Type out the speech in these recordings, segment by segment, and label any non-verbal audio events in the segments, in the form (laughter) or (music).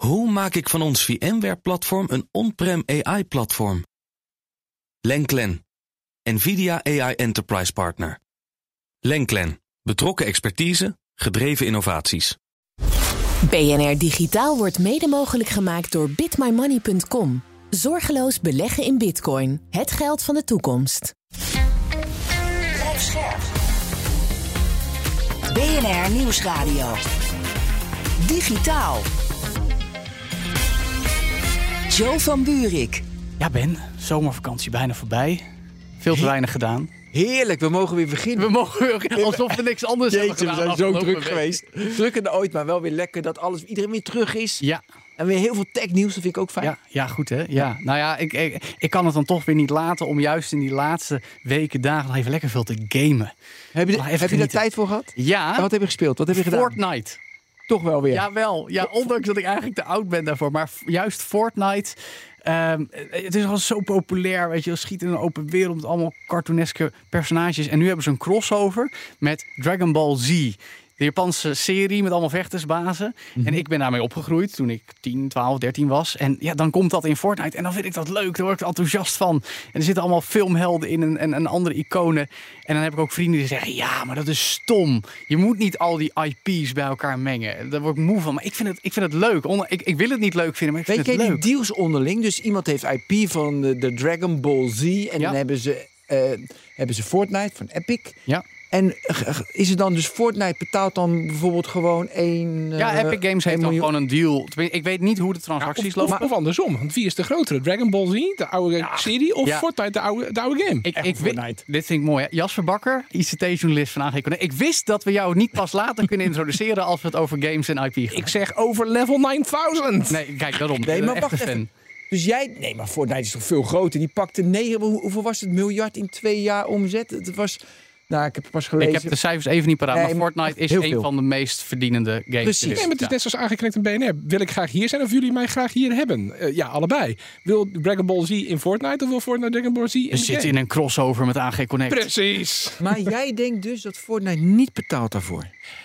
Hoe maak ik van ons VMware-platform een on-prem AI-platform? Lenklen, NVIDIA AI Enterprise Partner. Lenklen, betrokken expertise, gedreven innovaties. BNR Digitaal wordt mede mogelijk gemaakt door bitmymoney.com. Zorgeloos beleggen in bitcoin, het geld van de toekomst. BNR Nieuwsradio. Digitaal. Joe van Buurik. Ja, Ben, zomervakantie bijna voorbij. Veel te weinig gedaan. Heerlijk, we mogen weer beginnen. We mogen weer, alsof we niks anders hebben Jeetje, we gedaan. zijn zo druk week. geweest. Drukker dan ooit, maar wel weer lekker dat alles, iedereen weer terug is. Ja, En weer heel veel technieuws, dat vind ik ook fijn. ja, ja, goed hè. Ja. Nou ja, ik, ik, ik kan het dan toch weer niet laten om juist in die laatste weken, dagen nog even lekker veel te gamen. Heb je, heb je daar tijd voor gehad? Ja, En wat heb je gespeeld? Wat heb je gedaan? Fortnite. Toch wel weer. Jawel, ja, ondanks dat ik eigenlijk te oud ben daarvoor. Maar juist Fortnite, ehm, het is al zo populair, weet je. wel, Schieten in een open wereld met allemaal cartooneske personages. En nu hebben ze een crossover met Dragon Ball Z. De Japanse serie met allemaal vechtersbazen. En ik ben daarmee opgegroeid toen ik 10, 12, 13 was. En ja, dan komt dat in Fortnite. En dan vind ik dat leuk. Daar word ik enthousiast van. En er zitten allemaal filmhelden in en, en, en andere iconen. En dan heb ik ook vrienden die zeggen: Ja, maar dat is stom. Je moet niet al die IP's bij elkaar mengen. Daar word ik moe van. Maar ik vind het, ik vind het leuk. Onder- Ik, ik wil het niet leuk vinden, maar ik Weet vind het die leuk. deals onderling? Dus iemand heeft IP van de, de Dragon Ball Z en Ja. dan hebben ze, eh, hebben ze Fortnite van Epic. Ja. En is het dan dus Fortnite betaalt dan bijvoorbeeld gewoon één... Ja, eh, Epic Games heeft dan gewoon een deal. Ik weet niet hoe de transacties Of, lopen. of, of andersom. Want wie is de grotere? Dragon Ball Z, de oude serie, of Ja. Fortnite, de oude, de oude game? Ik, ik weet, Fortnite. dit vind ik mooi. Hè? Jasper Bakker, ICT-journalist van AG. Ik wist dat we jou niet pas later kunnen introduceren als we het over games en IP gaan. Ik zeg over level 9000. Nee, kijk, daarom. Nee, maar wacht even. Dus jij... Nee, maar Fortnite is toch veel groter? Die pakte 9... hoe- Hoeveel was het? Miljard in twee jaar omzet? Het was... Nou, ik heb het pas gelezen. Ik heb de cijfers even niet paraat, Nee, maar Fortnite is een veel. van de meest verdienende games. Precies. is. Nee, maar het is Ja. net zoals aangeknikt in BNR. Wil ik graag hier zijn of jullie mij graag hier hebben? Eh, ja, allebei. Wil Dragon Ball Z in Fortnite of wil Fortnite Dragon Ball Z in We zitten in een crossover met AG Connect. Precies. Maar jij denkt dus dat Fortnite niet betaalt daarvoor?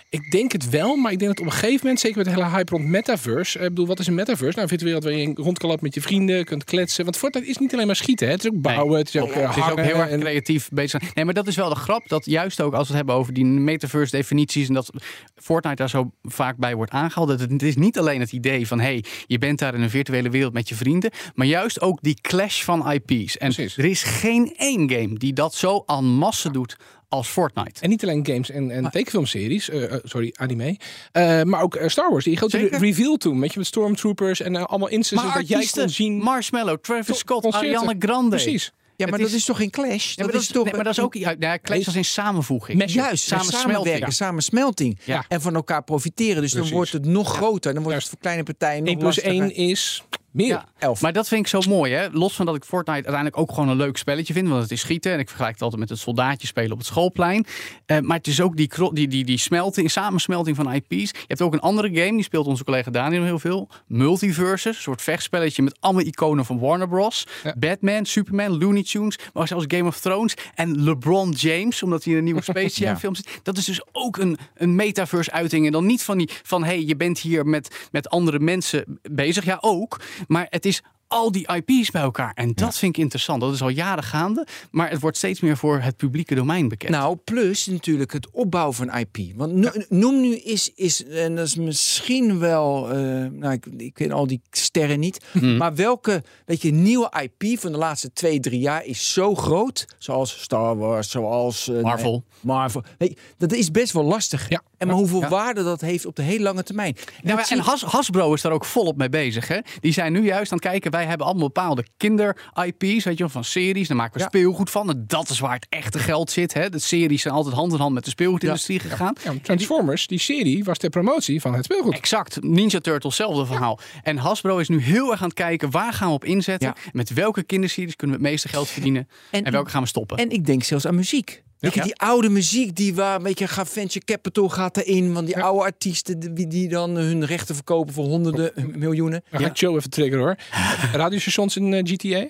Ik denk het wel, maar ik denk dat op een gegeven moment, zeker met de hele hype rond metaverse. eh, Ik bedoel, wat is een metaverse? Nou, een virtuele wereld waar je rond kan met je vrienden, kunt kletsen. Want Fortnite is niet alleen maar schieten, hè. het is ook bouwen, het is ook eh, Het is ook hangen heel erg en- creatief bezig. Nee, maar dat is wel de grap. Dat juist ook als we het hebben over die metaverse definities. En dat Fortnite daar zo vaak bij wordt aangehaald. Dat het, het is niet alleen het idee van hey, je bent daar in een virtuele wereld met je vrienden. Maar juist ook die clash van IP's. En Precies. er is geen één game die dat zo en masse doet als Fortnite. En niet alleen games en, en tekenfilmseries, eh, eh, sorry, anime. eh, maar ook eh, Star Wars. Die grote Zeker. re- reveal toen, weet je, met stormtroopers en allemaal instances maar dat jij kon zien. Marshmallow, Travis Scott, concerten. Ariana Grande. Precies. Ja, maar dat is- toch geen clash? Ja, maar dat, is, toch... nee, maar dat is ook ja, ja, clash als in samenvoeging. Met- Juist, Samensmelting. samenwerken, samensmelting. Ja. En van elkaar profiteren. Dus Precies. dan wordt het nog groter. Dan wordt Juist. het voor kleine partijen nog 1 plus lastiger. 1 is meer. Ja, Elf. Maar dat vind ik zo mooi, hè? Los van dat ik Fortnite uiteindelijk ook gewoon een leuk spelletje vind, want het is schieten en ik vergelijk het altijd met het soldaatje spelen op het schoolplein. Eh, maar het is ook die, die, die, die smelting, samensmelting van IP's. Je hebt ook een andere game, die speelt onze collega Daniel heel veel. Multiversus, een soort vechtspelletje met allemaal iconen van Warner Bros. Ja. Batman, Superman, Looney Tunes, maar zelfs Game of Thrones en LeBron James, omdat hij in een nieuwe (laughs) Space Jam Ja. film zit. Dat is dus ook een, een metaverse uiting en dan niet van die van hey, je bent hier met, met andere mensen bezig. Ja, ook. Maar het is al die IP's bij elkaar. En dat vind ik interessant. Dat is al jaren gaande. Maar het wordt steeds meer voor het publieke domein bekend. Nou, plus natuurlijk het opbouwen van IP. Want no- noem nu is, is, en dat is misschien wel, eh, nou, ik, ik ken al die sterren niet, Mhm. maar welke, weet je, nieuwe IP van de laatste twee, drie jaar is zo groot, zoals Star Wars, zoals eh, Marvel. nee, Marvel. Je, dat is best wel lastig. Ja. En maar hoeveel waarde dat heeft op de hele lange termijn. Nou, en Has, Hasbro is daar ook volop mee bezig. Hè? Die zijn nu juist aan het kijken. Wij hebben allemaal bepaalde kinder-IP's, weet je van series. Daar maken we Ja. speelgoed van. En dat is waar het echte geld zit. Hè? De series zijn altijd hand in hand met de speelgoedindustrie gegaan. Ja, Transformers, die serie, was ter promotie van het speelgoed. Exact. Ninja Turtles, hetzelfde verhaal. En Hasbro is nu heel erg aan het kijken waar gaan we op inzetten. Met welke kinderseries kunnen we het meeste geld verdienen. En, En- welke gaan we stoppen. En ik denk zelfs aan muziek. Weet je, Ja. die oude muziek die waar, weet je, gaat venture capital gaat erin, van die oude artiesten die, die dan hun rechten verkopen voor honderden miljoenen. Dan ga ik Joe even triggeren hoor. Radiostations in eh, GTA?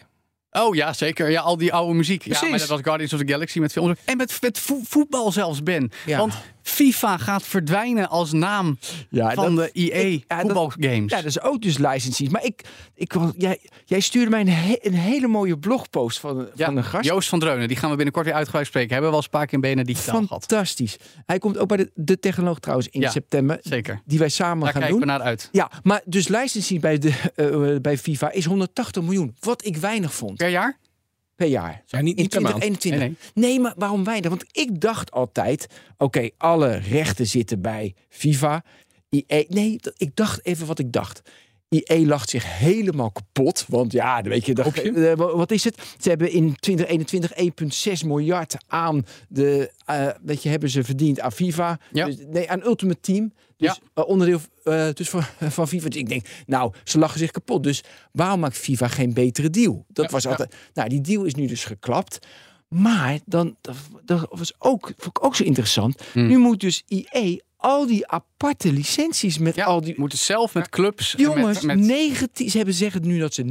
Oh ja, zeker. Ja, al die oude muziek. Ja, maar dat was Guardians of the Galaxy met films. En met, met vo- voetbal zelfs, Ben. Ja. Want FIFA gaat verdwijnen als naam Ja, van dat- de EA ik- ja, dat- voetbalgames. Ja, dat is ook dus licenties. Maar ik, ik, jij, jij stuurde mij een, he- een hele mooie blogpost van, Ja, van een gast. Joost van Dreunen, die gaan we binnenkort weer uitgebreid spreken. Hebben we wel eens een paar keer in BNR Digitaal gehad. Fantastisch. Hij komt ook bij de, de technoloog trouwens in Ja, september. Zeker. Die wij samen Daar gaan kijken doen. we naar uit. Ja, maar dus licensing bij, de, (laughs) eh, bij FIFA is 180 miljoen. Wat ik weinig vond Per jaar? Per jaar. Ja, niet, In niet per maand. 2021. Nee, Nee, maar waarom weinig? Want ik dacht altijd, oké, alle rechten zitten bij FIFA. EA, nee, ik dacht even wat ik dacht. EA lacht zich helemaal kapot. Want ja, weet je, dat, eh, wa- wat is het? Ze hebben in 2021 1,6 miljard aan de, eh, weet je, hebben ze verdiend aan FIFA. Ja. Dus, nee, aan Ultimate Team. Dus Ja. eh, onderdeel eh, dus van, van FIFA. Dus ik denk, nou, ze lachen zich kapot. Dus waarom maakt FIFA geen betere deal? Dat Ja, was ja. altijd. Nou, die deal is nu dus geklapt. Maar dan, dat, was ook, vond ik ook zo interessant. Hmm. Nu moet dus EA al die aparte licenties met Ja, al die. moeten zelf met clubs. en Jongens, met, met, 19, ze hebben zeggen nu dat ze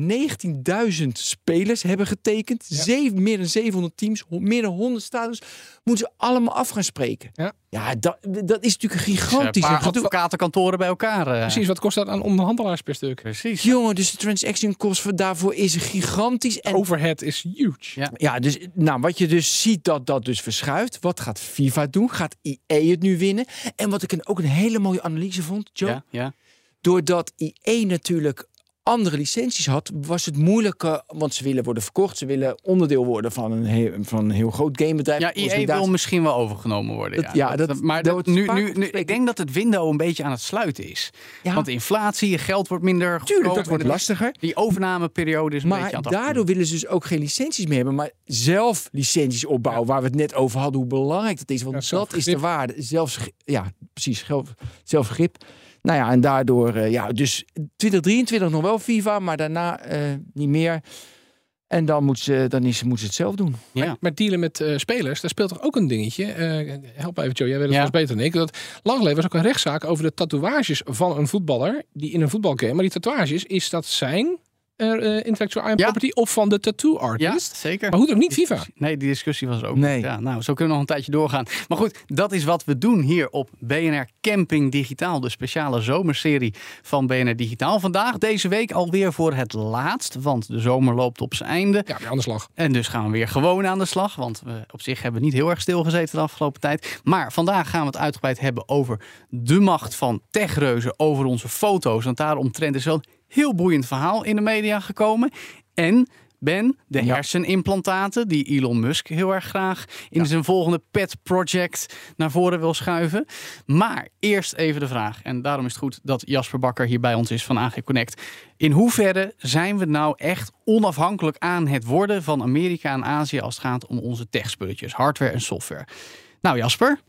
19.000 spelers hebben getekend. Zeven, meer dan 700 teams, meer dan 100 stadions. Moeten ze allemaal af gaan spreken. Ja. Ja dat, dat is natuurlijk een een gigantisch paar gedoe. advocatenkantoren bij elkaar. eh. Precies, wat kost dat aan onderhandelaars per stuk? Precies. Jongen, dus de transaction cost voor daarvoor is gigantisch. En Overhead is huge. Ja. Ja, dus nou, wat je dus ziet dat dat dus verschuift. Wat gaat FIFA doen? Gaat EA het nu winnen? En wat ik een, ook een hele mooie analyse vond, Joe. Ja, ja. Doordat EA natuurlijk andere licenties had, was het moeilijker. Want ze willen worden verkocht. Ze willen onderdeel worden van een heel, van een heel groot gamebedrijf. Ja, EA Consolidatie. wil misschien wel overgenomen worden. Dat- ja, ja, dat- maar dat, nu, nu, ik denk dat het window een beetje aan het sluiten is. Ja. Want inflatie, je geld wordt minder Tuurlijk, dat wordt lastiger. Die overnameperiode is een beetje aan Maar het daardoor willen ze dus ook geen licenties meer hebben, maar zelf licenties opbouwen. Waar we het net over hadden, hoe belangrijk dat is. Want dat is de waarde. Zelfs, ja, precies, zelf- zelfbegrip. Nou ja, en daardoor, eh, ja, dus 2023 nog wel FIFA, maar daarna eh, niet meer. En dan, moet ze, dan is, moet ze het zelf doen. Ja. Maar, maar dealen met eh, spelers, daar speelt toch ook een dingetje. Eh, help me even, Joe, jij weet het Ja. vast beter dan ik. Dat lang geleden was ook een rechtszaak over de tatoeages van een voetballer. Die in een voetbalgame. Maar die tatoeages, is dat zijn intellectual Ja. property of van de tattoo Ja, artist? zeker. Maar hoe dan ook niet FIFA? Nee, die discussie was er ook. Nee. niet. Ja, nou, zo kunnen we nog een tijdje doorgaan. Maar goed, dat is wat we doen hier op BNR Camping Digitaal. De speciale zomerserie van BNR Digitaal. Vandaag, deze week, alweer voor het laatst. Want de zomer loopt op zijn einde. Ja, weer aan de slag. En dus gaan we weer gewoon aan de slag. Want we op zich hebben we niet heel erg stilgezeten de afgelopen tijd. Maar vandaag gaan we het uitgebreid hebben over de macht van techreuzen. Over onze foto's. Want daaromtrent is wel heel boeiend verhaal in de media gekomen. En Ben, de Ja. hersenimplantaten die Elon Musk heel erg graag in zijn volgende pet project naar voren wil schuiven. Maar eerst even de vraag. En daarom is het goed dat Jasper Bakker hier bij ons is van AG Connect. In hoeverre zijn we nou echt onafhankelijk aan het worden van Amerika en Azië als het gaat om onze techspulletjes, hardware en software? Nou Jasper,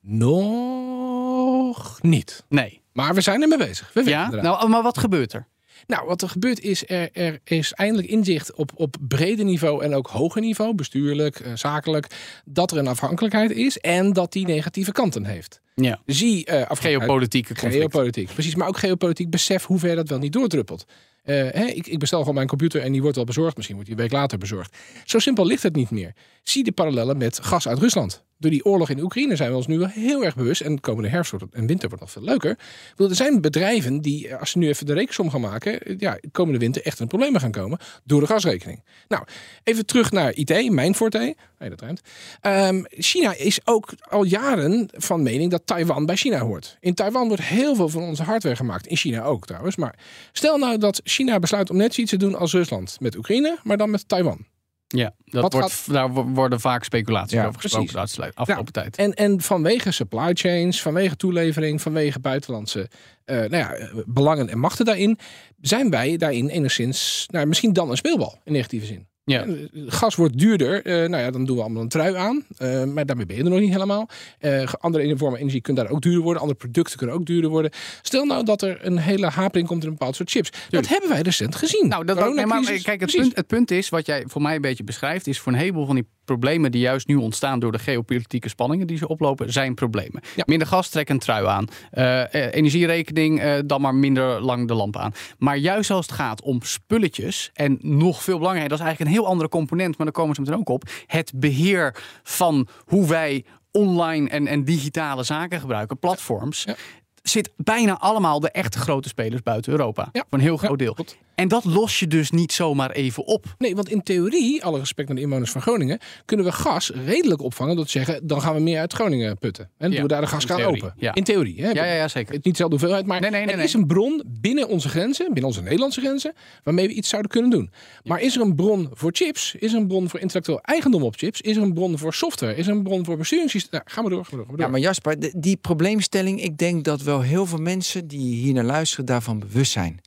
Nog niet. nee. Maar we zijn ermee bezig. We Ja? Nou, maar wat gebeurt er? Nou, wat er gebeurt is, er, er is eindelijk inzicht op, op breder niveau en ook hoger niveau, bestuurlijk, eh, zakelijk, dat er een afhankelijkheid is en dat die negatieve kanten heeft. Ja. Zie uh, Geopolitieke. Geopolitiek, precies. Maar ook geopolitiek besef hoe ver dat wel niet doordruppelt. Eh, hè, ik, ik bestel gewoon mijn computer en die wordt wel bezorgd. Misschien wordt die een week later bezorgd. Zo simpel ligt het niet meer. Zie de parallellen met gas uit Rusland. Door die oorlog in Oekraïne zijn we ons nu wel heel erg bewust. En de komende herfst wordt en winter wordt nog veel leuker. Er zijn bedrijven die, eh, als ze nu even de rekensom gaan maken, eh, ja, komende winter echt in problemen gaan komen door de gasrekening. Nou, even terug naar IT, mijn forte. Nee, dat ruimt. Ehm, China is ook al jaren van mening dat Taiwan bij China hoort. In Taiwan wordt heel veel van onze hardware gemaakt. In China ook trouwens. Maar stel nou dat China besluit om net zoiets te doen als Rusland met Oekraïne, maar dan met Taiwan. Ja, dat Wat wordt, daar wo- worden vaak speculaties Ja, over gesproken precies. de uitsluit- afgelopen tijd. En, en vanwege supply chains, vanwege toelevering, vanwege buitenlandse eh, nou ja, eh, belangen en machten daarin, zijn wij daarin enigszins, nou, misschien dan een speelbal in negatieve zin. Ja. Eh, Gas wordt duurder, eh, nou ja, dan doen we allemaal een trui aan, eh, maar daarmee ben je er nog niet helemaal. Eh, andere vormen energie kunnen daar ook duurder worden, andere producten kunnen ook duurder worden. Stel nou dat er een hele hapering komt in een bepaald soort chips. Dat hebben wij recent gezien. Nou, dat ook, nee, maar kijk, het punt, het punt is, wat jij voor mij een beetje beschrijft, is voor een heleboel van die problemen die juist nu ontstaan door de geopolitieke spanningen die ze oplopen, zijn problemen. Ja. Minder gas, trek een trui aan. Eh, eh, energierekening, eh, dan maar minder lang de lamp aan. Maar juist als het gaat om spulletjes, en nog veel belangrijker, dat is eigenlijk een heel andere component, maar daar komen ze meteen ook op. Het beheer van hoe wij online en, en digitale zaken gebruiken, platforms. Ja. Zit bijna allemaal de echte grote spelers buiten Europa. Ja. Voor een heel Ja, groot deel. En dat los je dus niet zomaar even op. Nee, want in theorie, alle respect naar de inwoners van Groningen, kunnen we gas redelijk opvangen door te zeggen, dan gaan we meer uit Groningen putten. En doen we daar de gaskraan open. ja. In theorie. Hè? Ja, ja, ja zeker. Het niet dezelfde hoeveelheid, maar Nee, nee, nee, er is een bron binnen onze grenzen, binnen onze Nederlandse grenzen, waarmee we iets zouden kunnen doen. Maar is er een bron voor chips? Is er een bron voor intellectueel eigendom op chips? Is er een bron voor software? Is er een bron voor besturingssysteem? Nou, gaan we door, gaan we door. We Ja, maar Jasper, die probleemstelling, ik denk dat wel heel veel mensen die hier naar luisteren daarvan bewust zijn.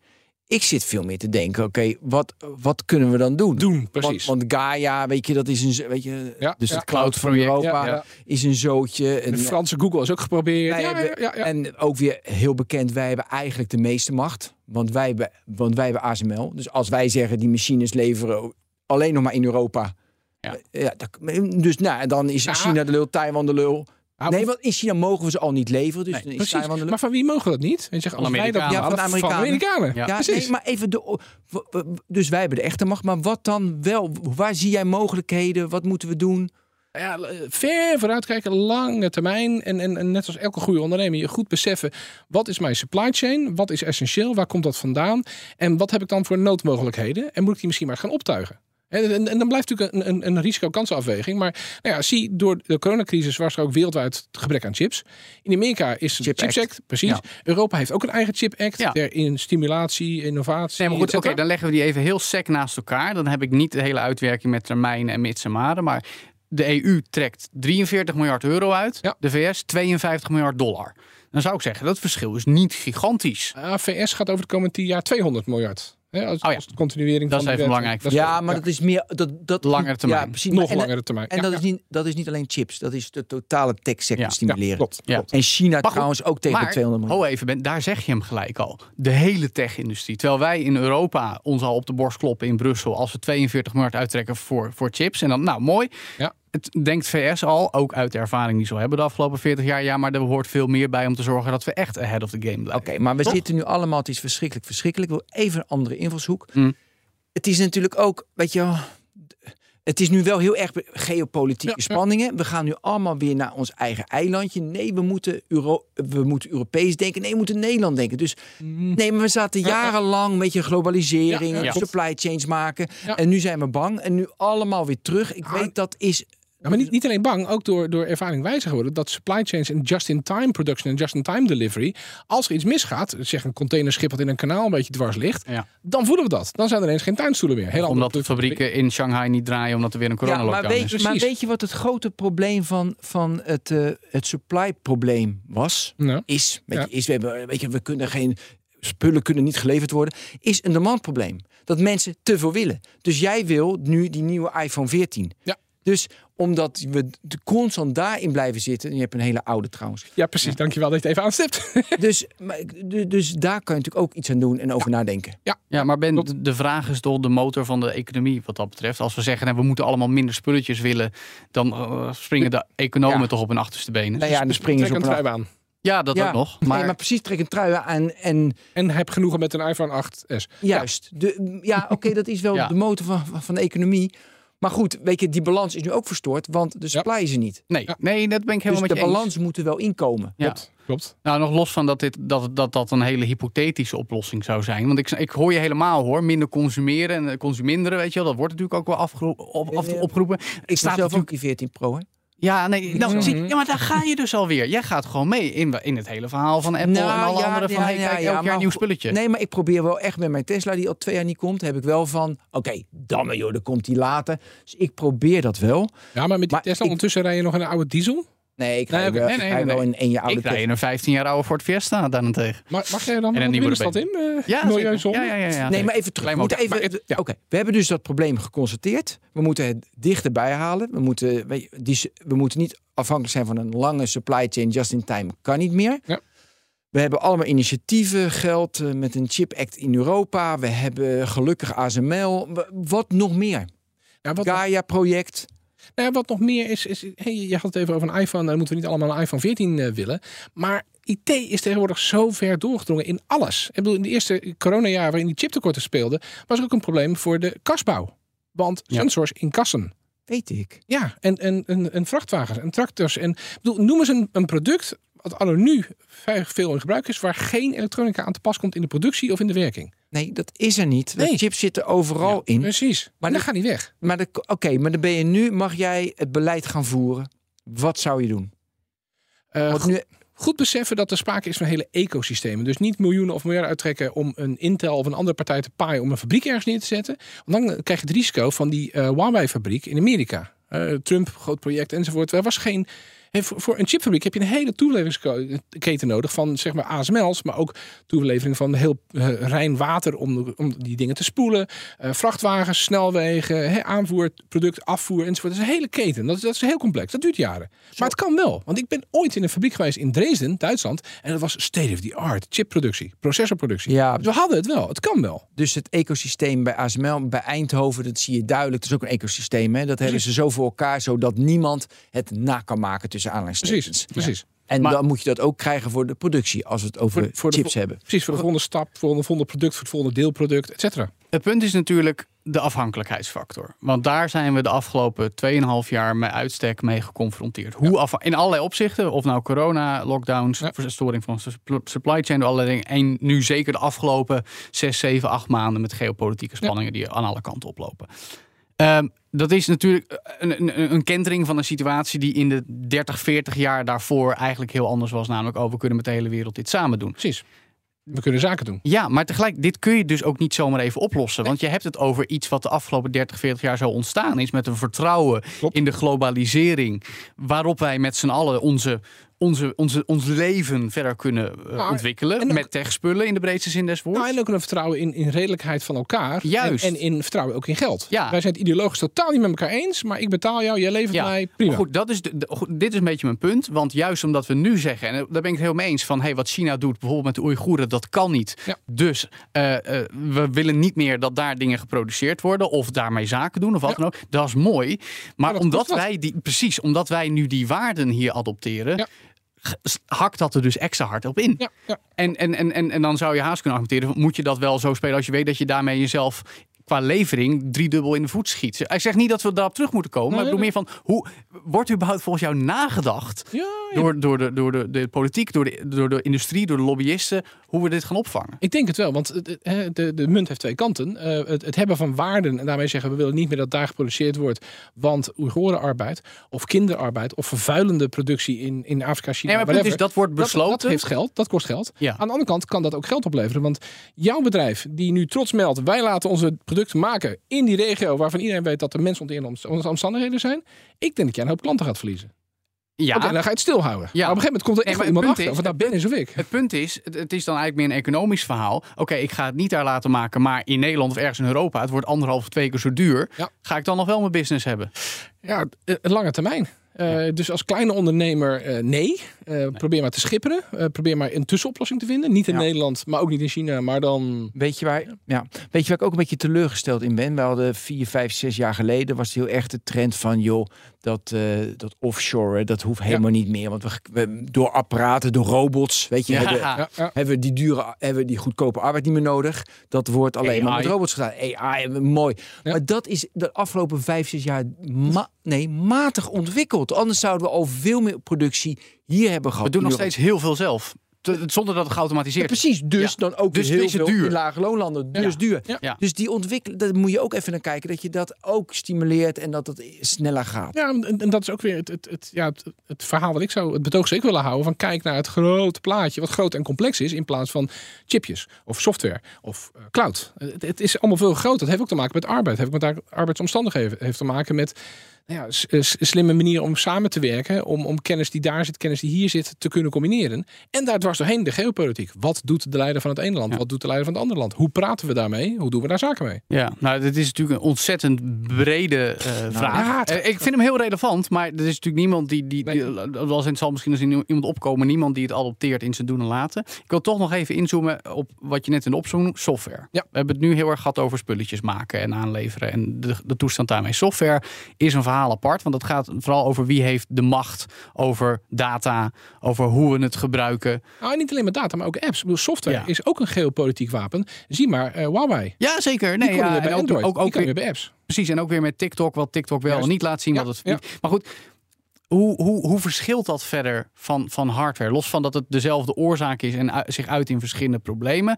Ik zit veel meer te denken, oké, wat, wat kunnen we dan doen? Doen, precies. Want, want Gaia, weet je, dat is een, weet je, Ja, dus ja. het cloud van Europa ja, ja. is een zootje. En, de Franse Google is ook geprobeerd. wij Ja, ja, hebben- ja, ja. en ook weer heel bekend, wij hebben eigenlijk de meeste macht, want wij hebben, want wij hebben ASML. Dus als wij zeggen die machines leveren alleen nog maar in Europa. Ja. eh, Ja, dat- dus nou, en dan is Ja. China de lul, Taiwan de lul. Ah, Nee, want in China mogen we ze al niet leveren. Dus Nee, dan is Precies. Taiwan de lul. Maar van wie mogen we dat niet? En je zegt, Van als wij dat Amerikanen. ja, van de van de Amerikanen. Ja. Ja, precies. nee, maar even de. Dus wij hebben de echte macht. Maar wat dan wel? Waar zie jij mogelijkheden? Wat moeten we doen? ja, ver vooruitkijken, lange termijn. En, en, en net als elke goede ondernemer, je goed beseffen: wat is mijn supply chain? Wat is essentieel? Waar komt dat vandaan? En wat heb ik dan voor noodmogelijkheden? En moet ik die misschien maar gaan optuigen? En, en, en dan blijft natuurlijk een, een, een risico-kansenafweging. Maar nou ja, zie, door de coronacrisis was er ook wereldwijd gebrek aan chips. In Amerika is het Chip Chips Act. Act, precies. Ja. Europa heeft ook een eigen Chip Act. Ja. Ter in stimulatie, innovatie. Nee, maar goed, oké, dan leggen we die even heel sec naast elkaar. Dan heb ik niet de hele uitwerking met termijnen en mits en maren. Maar de EU trekt 43 miljard euro uit. Ja. De VS 52 miljard dollar. Dan zou ik zeggen, dat verschil is niet gigantisch. Ah, VS gaat over de komende 10 jaar 200 miljard. Als, Oh ja. als de continuering Dat van is even belangrijk. Dat is- Ja, maar dat is meer. Dat, dat, Langere termijn. Ja, precies. nog en, langere termijn. En Ja, dat, is niet, dat is niet alleen chips. Dat is de totale tech-sector Ja. stimuleren. Ja, klopt. Ja. klopt. En China Maar goed, trouwens ook tegen de maar, 200 miljoen. oh even, Ben, daar zeg je hem gelijk al. De hele tech-industrie. Terwijl wij in Europa ons al op de borst kloppen in Brussel... als we 42 miljard uittrekken voor, voor chips. En dan, nou, mooi. Ja. Het denkt VS al, ook uit de ervaring die ze hebben de afgelopen 40 jaar. Ja, maar er hoort veel meer bij om te zorgen dat we echt ahead of the game blijven. Oké, maar we zitten nu allemaal. Het is verschrikkelijk, verschrikkelijk. Ik wil even een andere invalshoek. Mm. Het is natuurlijk ook, weet je wel, Het is nu wel heel erg geopolitieke Ja, ja. spanningen. We gaan nu allemaal weer naar ons eigen eilandje. Nee, we moeten, Euro we moeten Europees denken. Nee, we moeten Nederland denken. Dus nee, maar we zaten Ja, ja. jarenlang een beetje globalisering, Ja, supply chains maken. En nu zijn we bang. En nu allemaal weer terug. Ik Ah. weet dat is. Ja, maar niet, niet alleen bang, ook door, door ervaring wijzer geworden. Dat supply chains en just-in-time production en just-in-time delivery. Als er iets misgaat, zeg een containerschip dat in een kanaal een beetje dwars ligt. Ja. Dan voelen we dat. Dan zijn er ineens geen tuinstoelen meer. Heel andere Omdat de fabrieken in Shanghai niet draaien omdat er weer een Ja, coronalockdown maar, weet, is. maar weet je wat het grote probleem van, van het, eh, het supply probleem was? Ja. Is, weet Ja. je, is we, hebben, weet je, we kunnen geen spullen kunnen niet geleverd worden. Is een demandprobleem. Dat mensen te veel willen. Dus jij wil nu die nieuwe iPhone 14. Ja. Dus omdat we de- constant daarin blijven zitten. En je hebt een hele oude trouwens. Ja, precies. Dankjewel dat je het even aanstipt. (laughs) Dus, maar, du- dus daar kan je natuurlijk ook iets aan doen en over nadenken. Ja, maar Ben, Klopt. de- vraag is toch de motor van de economie wat dat betreft. Als we zeggen, nou, we moeten allemaal minder spulletjes willen, dan eh, springen de economen Ja. toch op hun achterste benen. Nou ja, dan springen ze Trek op een een trui aan. Ja, dat Ja, ook nog. Maar, nee, maar precies, trek een trui aan en En heb genoegen met een iPhone 8s. Juist. De, ja, oké, dat is wel Ja. de motor van, van- van de economie. Maar goed, weet je, die balans is nu ook verstoord, want de supply is er niet. nee, Ja. nee, dat ben ik Dus helemaal de met je eens. balans moet er wel inkomen. Ja. Klopt. Klopt. Nou, nog los van dat, dit, dat, dat dat een hele hypothetische oplossing zou zijn. Want ik, ik hoor je helemaal hoor, minder consumeren en eh, consuminderen, weet je wel. Dat wordt natuurlijk ook wel afgero- op, opgeroepen. Ik sta staat zelf ook die 14 Pro, hè? Ja, nee, nou, zie, ja, maar daar ga je dus alweer. Jij gaat gewoon mee in, in het hele verhaal van Apple Nou, en alle ja, anderen. Van, ja, hey, kijk, ja, elk jaar maar een nieuw spulletje. Nee, maar ik probeer wel echt met mijn Tesla, die al twee jaar niet komt, heb ik wel van, oké, dan maar joh, dan komt die later. Dus ik probeer dat wel. Ja, maar met die Maar Tesla ik- ondertussen rij je nog een oude diesel. Nee, ik ga wel, Nee, wel nee. in één jaar oude ik rij in een 15 jaar oude Ford Fiesta daarentegen. Maar mag jij dan En een de nieuwe binnenstad in? erbij. Uh, Ja, zeker. ja, ja, ja, Nee, maar even terug. We, moeten even, het- ja. Oké, we hebben dus dat probleem geconstateerd. We moeten het dichterbij halen. We moeten, je, die, we moeten niet afhankelijk zijn van een lange supply chain. Just in time kan niet meer. Ja. We hebben allemaal initiatieven, geld eh, met een Chip Act in Europa. We hebben gelukkig ASML. Wat nog meer? Ja, wat, Gaia-project. Nou, ja, wat nog meer is, is hey, je had het even over een iPhone. Dan moeten we niet allemaal een iPhone 14 eh, willen. Maar IT is tegenwoordig zo ver doorgedrongen in alles. Ik bedoel, in de eerste coronajaar waarin die chiptekorten speelden, was er ook een probleem voor de kasbouw. Want Ja. sensors in kassen. Weet ik. Ja, en, en, en, en vrachtwagens en tractors. En ik bedoel, noem eens een, een product wat anno nu vrij veel in gebruik is, waar geen elektronica aan te pas komt in de productie of in de werking. Nee, dat is er niet. Nee. De chips zitten overal in. Precies. Maar dat gaat niet weg. Maar de- oké, maar dan ben je nu, mag jij het beleid gaan voeren. Wat zou je doen? Eh, Want nu, goed beseffen dat er sprake is van hele ecosystemen. Dus niet miljoenen of miljarden uittrekken om een Intel of een andere partij te paaien om een fabriek ergens neer te zetten. Want dan krijg je het risico van die eh, Huawei-fabriek in Amerika. Eh, Trump, groot project enzovoort. Er was geen. Hè, voor, voor een chipfabriek heb je een hele toeleveringsketen nodig van zeg maar ASML's, maar ook toelevering van heel eh, rein water om, om die dingen te spoelen. Eh, vrachtwagens, snelwegen, hè, aanvoer, product, afvoer enzovoort. Dat is een hele keten. Dat is, dat is heel complex. Dat duurt jaren. Maar het kan wel. Want ik ben ooit in een fabriek geweest in Dresden, Duitsland. En dat was state of the art. Chipproductie, processorproductie. ja, Dus we hadden het wel. Het kan wel. dus het ecosysteem bij ASML, bij Eindhoven, dat zie je duidelijk. Dat is ook een ecosysteem. Hè? Dat hebben ze zo voor elkaar, zodat niemand het na kan maken tussen aanleidingstekens. Precies. Precies. En Maar- dan moet je dat ook krijgen voor de productie, als we het over Voor- chips hebben. Precies. Voor de volgende stap, voor de volgende product, voor het volgende deelproduct, et cetera. Het punt is natuurlijk de afhankelijkheidsfactor. Want daar zijn we de afgelopen 2,5 jaar met uitstek mee geconfronteerd. Hoe afha- in allerlei opzichten, of nou corona, lockdowns, Ja. verstoring van su- supply chain, door allerlei dingen. En nu zeker de afgelopen 6, 7, 8 maanden met geopolitieke spanningen die aan alle kanten oplopen. Ehm, dat is natuurlijk een, een, een kentering van een situatie die in de 30, 40 jaar daarvoor eigenlijk heel anders was. Namelijk, oh, we kunnen met de hele wereld dit samen doen. Precies. We kunnen zaken doen. Ja, maar tegelijk, dit kun je dus ook niet zomaar even oplossen. Want je hebt het over iets wat de afgelopen 30, 40 jaar zo ontstaan is. Met een vertrouwen Klopt. in de globalisering. Waarop wij met z'n allen onze, onze, onze, ons leven verder kunnen eh, ontwikkelen. ook- met techspullen in de breedste zin des woords. Nou, en ook een vertrouwen in, in redelijkheid van elkaar. Juist. En, en in vertrouwen ook in geld. Ja. Wij zijn het ideologisch totaal niet met elkaar eens. Maar ik betaal jou, jij levert mij. Prima. Maar goed, dat is de, de- goed, dit is een beetje mijn punt. Want juist omdat we nu zeggen, en daar ben ik het heel mee eens van, hey, wat China doet, bijvoorbeeld met de Oeigoeren, dat kan niet. Ja. Dus eh, eh, we willen niet meer dat daar dingen geproduceerd worden of daarmee zaken doen of wat dan ook. Dat is mooi. Maar dat omdat wij die, precies, omdat wij nu die waarden hier adopteren, hakt dat er dus extra hard op in. Ja, ja. En, en, en, en, en dan zou je haast kunnen argumenteren, moet je dat wel zo spelen als je weet dat je daarmee jezelf qua levering driedubbel in de voet schiet. Ik zeg niet dat we daarop terug moeten komen, maar ik Nee, bedoel meer van, hoe wordt überhaupt volgens jou nagedacht Ja, ja. door, door, de, door de, de politiek, door de, door de industrie, door de lobbyisten, hoe we dit gaan opvangen? Ik denk het wel, want hè, de, de munt heeft twee kanten. Eh, het, het hebben van waarden en daarmee zeggen we willen niet meer dat daar geproduceerd wordt, want Oeigorenarbeid of kinderarbeid of vervuilende productie in, in Afrika, China, Nee, maar is, whatever, dat wordt dat, besloten. dat heeft geld, dat kost geld. Ja. Aan de andere kant kan dat ook geld opleveren, want jouw bedrijf die nu trots meldt, wij laten onze producten maken in die regio waarvan iedereen weet dat er mensonterende omstandigheden zijn. Ik denk dat jij een hoop klanten gaat verliezen. ja, Oké, dan ga je het stilhouden. Ja. Maar op een gegeven moment komt er Nee, echt wel iemand het achter, punt of het nou Ben is of ik. Het punt is, het, is dan eigenlijk meer een economisch verhaal. Oké, ik ga het niet daar laten maken, maar in Nederland of ergens in Europa, het wordt anderhalf of twee keer zo duur. Ja. Ga ik dan nog wel mijn business hebben? Ja, eh, lange termijn. Eh, Dus als kleine ondernemer, eh, nee. Eh, Probeer maar te schipperen. Probeer maar een tussenoplossing te vinden. Niet in Ja. Nederland, maar ook niet in China. Maar dan... Weet je, waar, ja. Weet je waar ik ook een beetje teleurgesteld in ben? We hadden vier, vijf, zes jaar geleden was het heel erg de trend van joh, dat, eh, dat offshore, dat hoeft helemaal niet meer. Want we, we- door apparaten, door robots, weet je, Ja. hebben, Ja, ja. hebben we die dure, hebben we die goedkope arbeid niet meer nodig. Dat wordt alleen maar met robots gedaan. AI, mooi. Ja. Maar dat is de afgelopen vijf, zes jaar ma- nee, matig ontwikkeld. Anders zouden we al veel meer productie hier hebben gehad. We doen nog steeds heel veel zelf. Te- Zonder dat het geautomatiseerd is. precies, dus Ja. dan ook Dus heel is het veel duur. in lage loonlanden. Dus Ja. duur. Ja. Ja. Dus die ontwikkeling, daar moet je ook even naar kijken. Dat je dat ook stimuleert en dat het sneller gaat. Ja, en, en dat is ook weer het, het, het, ja, het, het verhaal wat ik zou, het betoog zeker willen houden. Van kijk naar het grote plaatje, wat groot en complex is. In plaats van chipjes of software of eh, cloud. Het, het is allemaal veel groter. Dat heeft ook te maken met arbeid. Heeft met daar arbeidsomstandigheden. heeft te maken met nou ja, slimme manieren om samen te werken. Om, om kennis die daar zit, kennis die hier zit, te kunnen combineren. En daar dwars doorheen de geopolitiek. Wat doet de leider van het ene land? Ja. Wat doet de leider van het andere land? Hoe praten we daarmee? Hoe doen we daar zaken mee? Ja, nou, dit is natuurlijk een ontzettend brede eh, vraag. ja, het- Eh, ik vind hem heel relevant, maar er is natuurlijk niemand die, die, die het zal misschien eens in iemand opkomen, niemand die het adopteert in zijn doen en laten. Ik wil toch nog even inzoomen op wat je net in de noemt, software. Ja. We hebben het nu heel erg gehad over spulletjes maken en aanleveren en de, de toestand daarmee. Software is een verhaal verhaal apart. Want dat gaat vooral over wie heeft de macht over data, over hoe we het gebruiken. Nou, niet alleen met data, maar ook apps. Ik bedoel, software Ja. is ook een geopolitiek wapen. Zie maar eh, Huawei. Ja, zeker. Nee, ja, bij ook, ook, ook weer, bij apps. precies. En ook weer met TikTok, wat TikTok wel en niet laat zien. Ja, wat het. Maar goed, hoe, hoe, hoe verschilt dat verder van, van hardware? Los van dat het dezelfde oorzaak is en zich uit in verschillende problemen.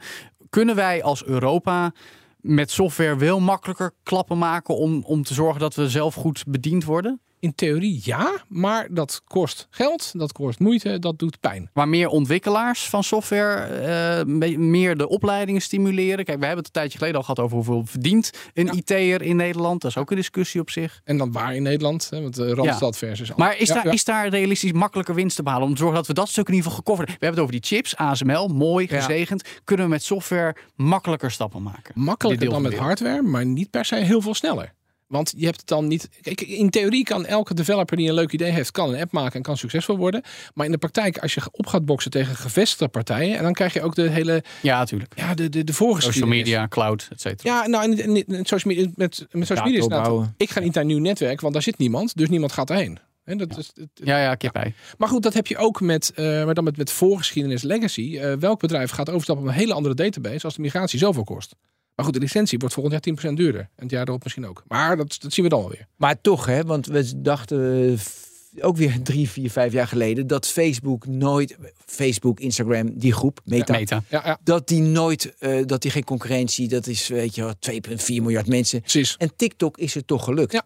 Kunnen wij als Europa met software wel makkelijker klappen maken om, om te zorgen dat we zelf goed bediend worden? In theorie ja, maar dat kost geld, dat kost moeite, dat doet pijn. Waar meer ontwikkelaars van software eh, me- meer de opleidingen stimuleren. Kijk, we hebben het een tijdje geleden al gehad over hoeveel verdient een Ja. IT'er in Nederland. Dat is ook een discussie op zich. En dan waar in Nederland, hè, want uh, Randstad versus... Maar is, Ja, daar, ja. is daar realistisch makkelijker winst te behalen? Om te zorgen dat we dat stuk in ieder geval gecoverd hebben. We hebben het over die chips, ASML, mooi, Ja. gezegend. Kunnen we met software makkelijker stappen maken? makkelijker dan met de hardware, maar niet per se heel veel sneller. Want je hebt het dan niet. Kijk, in theorie kan elke developer die een leuk idee heeft, kan een app maken en kan succesvol worden. Maar in de praktijk, als je op gaat boksen tegen gevestigde partijen, en dan krijg je ook de hele. Ja, natuurlijk. Ja, de, de, de vorige Social media, cloud, et cetera. Ja, nou, en, en, en social media, met, met social media is nou, ik ga niet naar een nieuw netwerk, want daar zit niemand, dus niemand gaat erheen. En dat is, het- Ja, ja, kip bij. Maar goed, dat heb je ook met, eh, maar dan met, met voorgeschiedenis legacy. Eh, welk bedrijf gaat overstappen op een hele andere database als de migratie zoveel kost? Maar goed, de licentie wordt volgend jaar 10% duurder. En het jaar erop misschien ook. Maar dat, dat zien we dan wel weer. Maar toch, hè, want we dachten eh, ook weer drie, vier, vijf jaar geleden dat Facebook nooit, Facebook, Instagram, die groep, Meta, Meta. Ja, ja dat die nooit, eh, dat die geen concurrentie, dat is, weet je, wel, 2,4 miljard mensen. precies. En TikTok is het toch gelukt.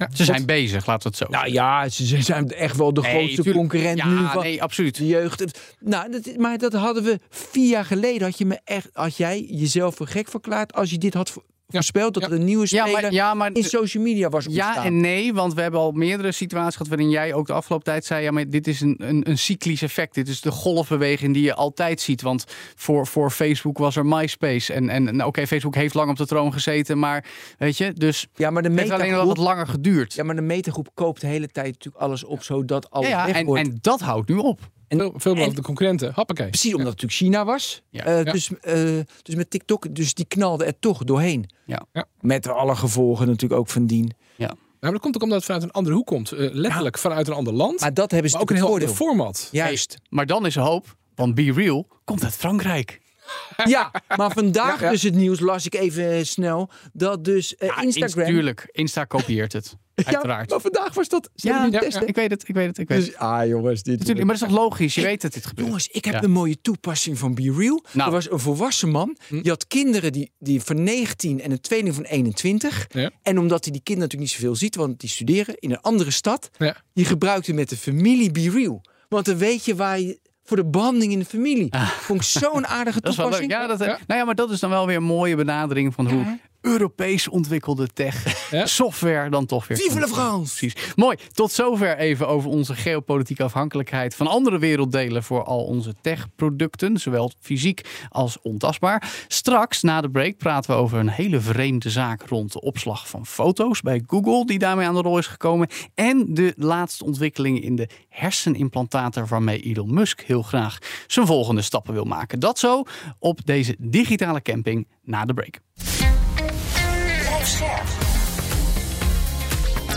Ja. Ze zijn bezig, laten we het zo Nou ja, ze zijn echt wel de Nee, grootste tuurlijk. concurrent Ja, nu van nee, absoluut. de jeugd. Nou, dat, maar dat hadden we vier jaar geleden. Had je me echt, had jij jezelf voor gek verklaard als je dit had voorspeld dat er een nieuwe Ja, speler maar, ja, maar in social media was ontstaan? Ja en nee, want we hebben al meerdere situaties gehad waarin jij ook de afgelopen tijd zei: ja, maar dit is een, een, een cyclisch effect. Dit is de golfbeweging die je altijd ziet. Want voor, voor Facebook was er MySpace. En, en nou, oké, Facebook heeft lang op de troon gezeten, maar weet je, dus Ja, maar de het heeft alleen wel wat langer geduurd. ja, maar de metagroep koopt de hele tijd natuurlijk alles op zodat alles Ja, ja, en, en dat houdt nu op. Veel, veel en- de concurrenten. Hoppakee. Precies, omdat het natuurlijk China was. Ja. Eh, Ja. Dus, eh, dus met TikTok, dus die knalde er toch doorheen. Ja. Ja. Met alle gevolgen natuurlijk ook van dien. Nou, maar dat komt ook omdat het vanuit een andere hoek komt. Eh, letterlijk vanuit een ander land. Maar, dat hebben ze ook een heel ander natuurlijk format. Juist. Maar dan is er hoop, want Be Real komt uit Frankrijk. (laughs) Ja, maar vandaag Ja, ja. dus het nieuws, las ik even snel, dat dus Ja, Instagram... Tuurlijk, Insta kopieert het. Uiteraard. Ja, maar vandaag was dat... ze Ja, ik weet het, ik weet het, ik weet het. Dus, ah jongens, dit... Natuurlijk, maar dat is toch logisch? Je weet dat dit gebeurt. Jongens, ik heb Ja. een mooie toepassing van Be Real. Nou. Er was een volwassen man. Hm. Die had kinderen die, die van 19 en een tweeling van 21. Ja. En omdat hij die kinderen natuurlijk niet zoveel ziet, want die studeren in een andere stad. Ja. Die gebruikte met de familie Be Real. Want dan weet je waar je... Voor de banding in de familie. Vond ik zo'n aardige (laughs) Dat is wel leuk. toepassing. Ja, dat, Ja. Nou ja, maar dat is dan wel weer een mooie benadering van hoe Europees ontwikkelde tech (laughs) Ja. software dan toch weer. Vive la. France! Precies. Mooi. Tot zover even over onze geopolitieke afhankelijkheid van andere werelddelen voor al onze techproducten, zowel fysiek als ontastbaar. Straks na de break praten we over een hele vreemde zaak rond de opslag van foto's bij Google, die daarmee aan de rol is gekomen, en de laatste ontwikkelingen in de hersenimplantaten waarmee Elon Musk heel graag zijn volgende stappen wil maken. Dat zo op deze digitale camping na de break.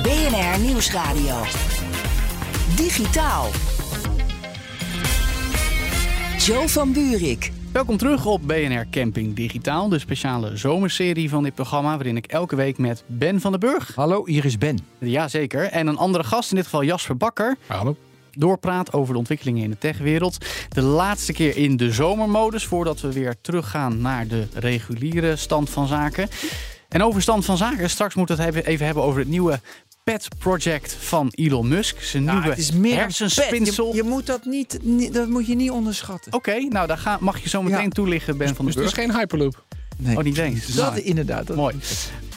BNR Nieuwsradio. Digitaal. Joe van Buurik. Welkom terug op BNR Camping Digitaal, de speciale zomerserie van dit programma, waarin ik elke week met Ben van den Burg, Hallo, hier is Ben. jazeker, en een andere gast, in dit geval Jasper Bakker, Hallo. doorpraat over de ontwikkelingen in de techwereld. De laatste keer in de zomermodus, voordat we weer teruggaan naar de reguliere stand van zaken. En over stand van zaken, straks moeten we het even- even hebben over het nieuwe pet project van Elon Musk. Zijn Ja, nieuwe het is meer dan hersenspinsel. Je, je moet dat niet, dat moet je niet onderschatten. Oké, nou daar ga, mag je zo meteen Ja. toelichten, Ben van Dus den het is Burg. geen Hyperloop. Nee. Oh, niet eens. Dat Nou, inderdaad. Dat Mooi.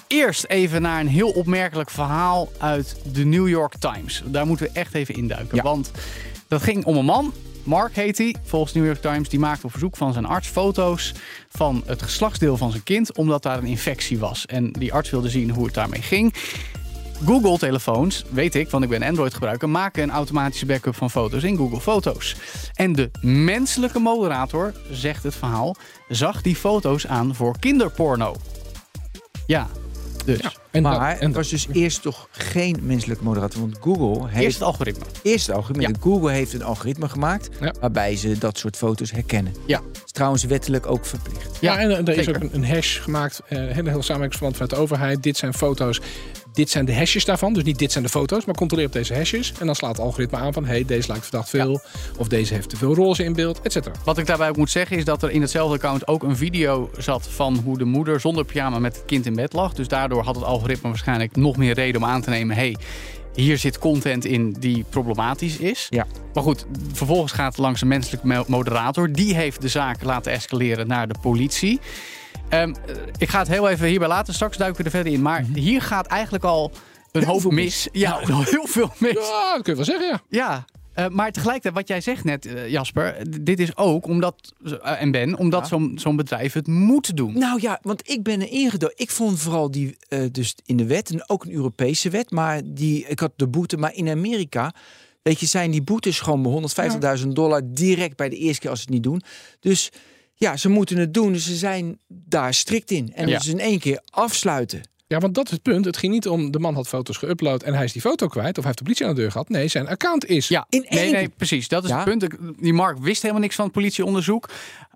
Eerst even naar een heel opmerkelijk verhaal uit de New York Times. Daar moeten we echt even induiken. Ja. Want dat ging om een man. Mark heet hij, volgens New York Times. Die maakte op verzoek van zijn arts foto's van het geslachtsdeel van zijn kind. Omdat daar een infectie was. En die arts wilde zien hoe het daarmee ging. Google-telefoons, weet ik, want ik ben Android-gebruiker, maken een automatische backup van foto's in Google Foto's. En de menselijke moderator, zegt het verhaal, zag die foto's aan voor kinderporno. Ja, Dus. Ja, en maar dat- en het dat- was dus eerst toch geen menselijke moderator. Want Google heeft Eerst het algoritme. eerst het algoritme. Ja. Google heeft een algoritme gemaakt Ja. waarbij ze dat soort foto's herkennen. Ja. is trouwens wettelijk ook verplicht. Ja, en er is ook een, een hash gemaakt, eh heel, heel samenwerkingsverband vanuit de overheid. Dit zijn foto's, dit zijn de hashes daarvan. Dus niet dit zijn de foto's, maar controleer op deze hashes. En dan slaat het algoritme aan van, hey, deze lijkt verdacht veel. Of deze heeft te veel roze in beeld, et cetera. Wat ik daarbij ook moet zeggen is dat er in hetzelfde account ook een video zat van hoe de moeder zonder pyjama met het kind in bed lag. Dus daardoor had het algoritme waarschijnlijk nog meer reden om aan te nemen: hey, hier zit content in die problematisch is. Ja. Maar goed, vervolgens gaat het langs een menselijke mo- moderator. Die heeft de zaak laten escaleren naar de politie. Ehm, eh, ik ga het heel even hierbij laten. Straks duiken we er verder in. Maar hier gaat eigenlijk al een hoop mis. Ja, (laughs) heel veel mis. Ja, dat kun je wel zeggen, ja. Ja, eh, maar tegelijkertijd, wat jij zegt net, eh, Jasper, dit is ook omdat, en Ben, omdat Ja. zo'n bedrijf het moet doen. Nou ja, want ik ben er ingedoken. Ik vond vooral die, dus in de wet, en ook een Europese wet, maar die, ik had de boete, maar in Amerika, weet je, zijn die boetes gewoon 150.000 dollar direct bij de eerste keer als ze het niet doen. Dus ja, ze moeten het doen, dus ze zijn daar strikt in. En Ja. dus in één keer afsluiten. Ja, want dat is het punt. Het ging niet om de man had foto's geüpload en hij is die foto kwijt. Of hij heeft de politie aan de deur gehad. Nee, zijn account is. Ja, In nee, één- nee, precies. Dat is Ja. het punt. Die Mark wist helemaal niks van het politieonderzoek.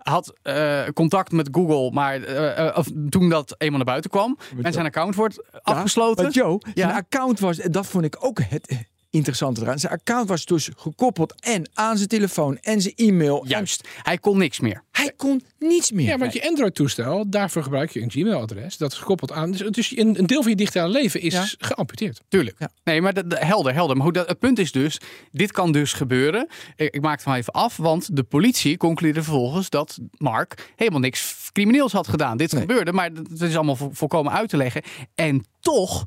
Had eh, contact met Google, maar eh, eh, of, toen dat eenmaal naar buiten kwam en zijn account wordt afgesloten. Maar Joe, Ja. zijn account was, dat vond ik ook het interessante eraan. Zijn account was dus gekoppeld en aan zijn telefoon en zijn e-mail. En Juist, hij kon niks meer. hij kon niets meer. Ja, want je Android-toestel, daarvoor gebruik je een Gmail-adres. Dat is gekoppeld aan. Dus, een, een deel van je digitale leven is Ja. geamputeerd. Tuurlijk. Ja. Nee, maar dat- helder, helder. Maar goed, dat, het punt is dus, dit kan dus gebeuren. Ik, ik maak het maar even af, want de politie concludeerde vervolgens dat Mark helemaal niks crimineels had gedaan. Dit Nee. gebeurde, maar dat dat is allemaal vo- volkomen uit te leggen. En toch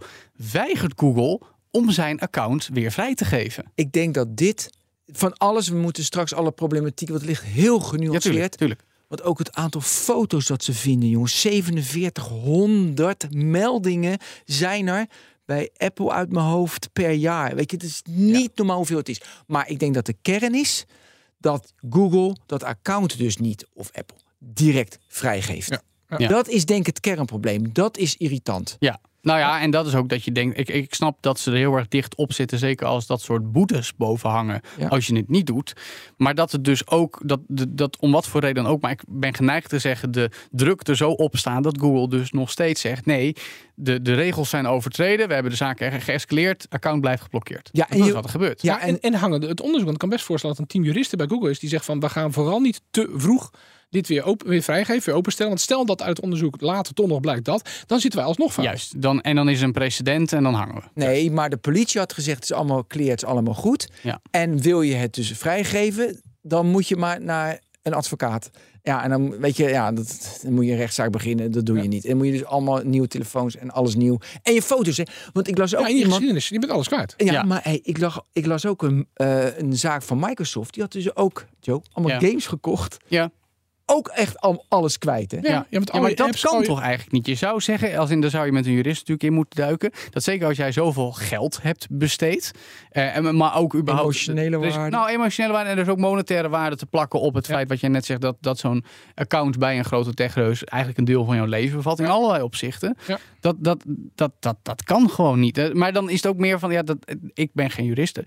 weigert Google om zijn account weer vrij te geven. ik denk dat dit van alles, we moeten straks alle problematiek, het ligt heel Ja, genuanceerd. tuurlijk. tuurlijk. want ook het aantal foto's dat ze vinden, jongens. 4700 meldingen zijn er bij Apple uit mijn hoofd per jaar. Weet je, het is niet normaal hoeveel het is. Maar ik denk dat de kern is dat Google dat account dus niet, of Apple, direct vrijgeeft. Ja. Ja. Dat is denk ik het kernprobleem. Dat is irritant. Ja. Nou ja, en dat is ook dat je denkt, ik, ik snap dat ze er heel erg dicht op zitten, zeker als dat soort boetes boven hangen, Ja. als je het niet doet. Maar dat het dus ook, dat, dat, dat om wat voor reden dan ook, maar ik ben geneigd te zeggen, de druk er zo op staan dat Google dus nog steeds zegt, nee, de, de regels zijn overtreden, we hebben de zaak ge- geëscaleerd, account blijft geblokkeerd. Ja, en dat is wat er gebeurt. Ja, Ja, en, en hangen het onderzoek. Want ik kan best voorstellen dat een team juristen bij Google is die zegt van we gaan vooral niet te vroeg dit weer, open, weer vrijgeven, weer openstellen. Want stel dat uit het onderzoek later toch nog blijkt dat, dan zitten wij alsnog fout. Juist, dan, en dan is er een precedent en dan hangen we. Nee, maar de politie had gezegd: het is allemaal clear, het is allemaal goed. Ja. En wil je het dus vrijgeven, dan moet je maar naar een advocaat. Ja, en dan weet je, ja, dat, dan moet je een rechtszaak beginnen. Dat doe je niet. En dan moet je dus allemaal nieuwe telefoons en alles nieuw. En je foto's, hè? Want ik las ook Ja, in je iemand. geschiedenis, je bent alles kwijt. Ja, Ja. maar hey, ik, las, ik las ook een, eh, een zaak van Microsoft. Die had dus ook, Joe, allemaal Ja. games gekocht. Ja. Ook echt al, alles kwijt, hè? Ja, ja, want Ja, al maar dat kan je- toch eigenlijk niet. Je zou zeggen, als in, daar zou je met een jurist natuurlijk in moeten duiken. Dat zeker als jij zoveel geld hebt besteed. eh, en, maar ook überhaupt. Emotionele is- waarde. Nou, emotionele waarde. En er is ook monetaire waarde te plakken op het feit wat jij net zegt. Dat, dat zo'n account bij een grote techreus eigenlijk een deel van jouw leven bevat. In allerlei opzichten. Ja. Dat, dat, dat, dat, dat kan gewoon niet. Maar dan is het ook meer van, ja, dat, ik ben geen jurist.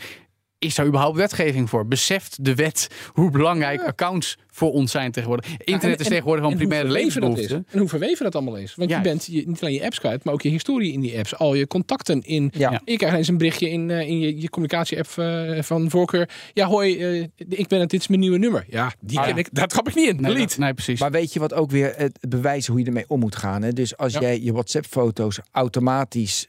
Is daar überhaupt wetgeving voor? Beseft de wet hoe belangrijk accounts voor ons zijn tegenwoordig? Internet en- is en- tegenwoordig en gewoon primaire dat levensbehoefte. En hoe verweven dat allemaal is. Want je bent je, niet alleen je apps kwijt, maar ook je historie in die apps. Al je contacten in. Ja. Ja. Ik krijg eens een berichtje in, eh, in je, je communicatie-app eh, van voorkeur. Ja, hoi, eh, ik ben het, dit is mijn nieuwe nummer. Ja, die Ah, ken ja. ik. Daar trap ik niet in. Nee, dat- precies. Maar weet je wat ook weer het bewijzen hoe je ermee om moet gaan? Hè? Dus als Ja. jij je WhatsApp-foto's automatisch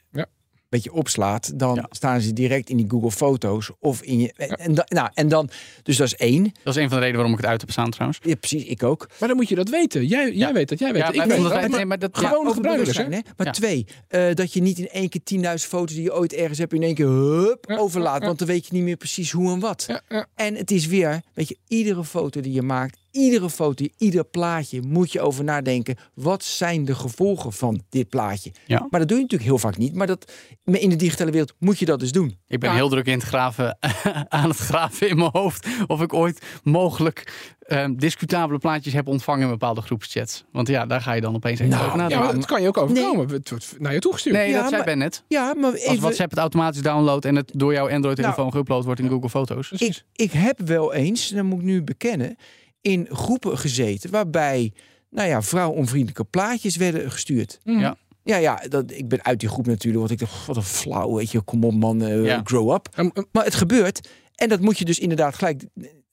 beetje opslaat, dan Ja. staan ze direct in die Google Foto's of in je. En, nou, en dan, dus dat is één. Dat is een van de redenen waarom ik het uit heb staan trouwens. Ja, precies, ik ook. Maar dan moet je dat weten. Jij, jij Ja. weet dat, jij weet Ja, dat. maar Ik weet omdat dat. wij- Maar nee, maar dat- gewoon gebruikers, hè? bewustzijn, hè? Maar Ja. twee, eh, dat je niet in één keer 10.000 foto's die je ooit ergens hebt in één keer hup, Ja, overlaat. ja. Want dan weet je niet meer precies hoe en wat. Ja, ja. En het is weer, weet je, iedere foto die je maakt, iedere foto, ieder plaatje moet je over nadenken. Wat zijn de gevolgen van dit plaatje? Ja. Maar dat doe je natuurlijk heel vaak niet. Maar dat, maar in de digitale wereld moet je dat dus doen. Ik ben Ja. heel druk in het graven, (laughs) aan het graven in mijn hoofd. Of ik ooit mogelijk ehm, discutabele plaatjes heb ontvangen in bepaalde groepschats. Want ja, daar ga je dan opeens even Nou, over Ja, nadenken. maar het kan je ook overkomen. Het wordt naar je toegestuurd. nee, Ja, dat zei Ben net. Ja, maar Als even, WhatsApp het automatisch downloadt en het door jouw Android-telefoon Nou, geüpload wordt in Google Foto's. ik, ik heb wel eens, dat moet ik nu bekennen, in groepen gezeten waarbij, nou ja, vrouwonvriendelijke plaatjes werden gestuurd. Mhm. Ja. Ja, ja, dat, ik ben uit die groep natuurlijk, want ik dacht, wat een flauw, weet je, kom op man, eh, Ja. grow up. Ehm, ehm, Maar het gebeurt en dat moet je dus inderdaad gelijk,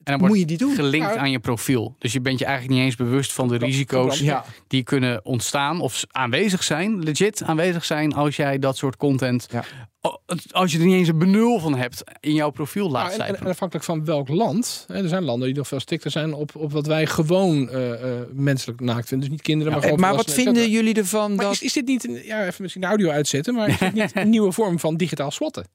En dan moet je die doen. gelinkt Ja. aan je profiel. Dus je bent je eigenlijk niet eens bewust van de risico's Ja. die kunnen ontstaan of aanwezig zijn, legit aanwezig zijn als jij dat soort content, Ja. als je er niet eens een benul van hebt, in jouw profiel laat Nou, en, en, afhankelijk van welk land. Hè, er zijn landen die nog veel strikter zijn op, op wat wij gewoon eh, eh, menselijk naakt vinden. Dus niet kinderen, maar Eh, gewoon Maar wat vinden jullie ervan Maar dat... is, is dit niet, een, ja, even misschien de audio uitzetten, maar is dit niet een (laughs) nieuwe vorm van digitaal swatten?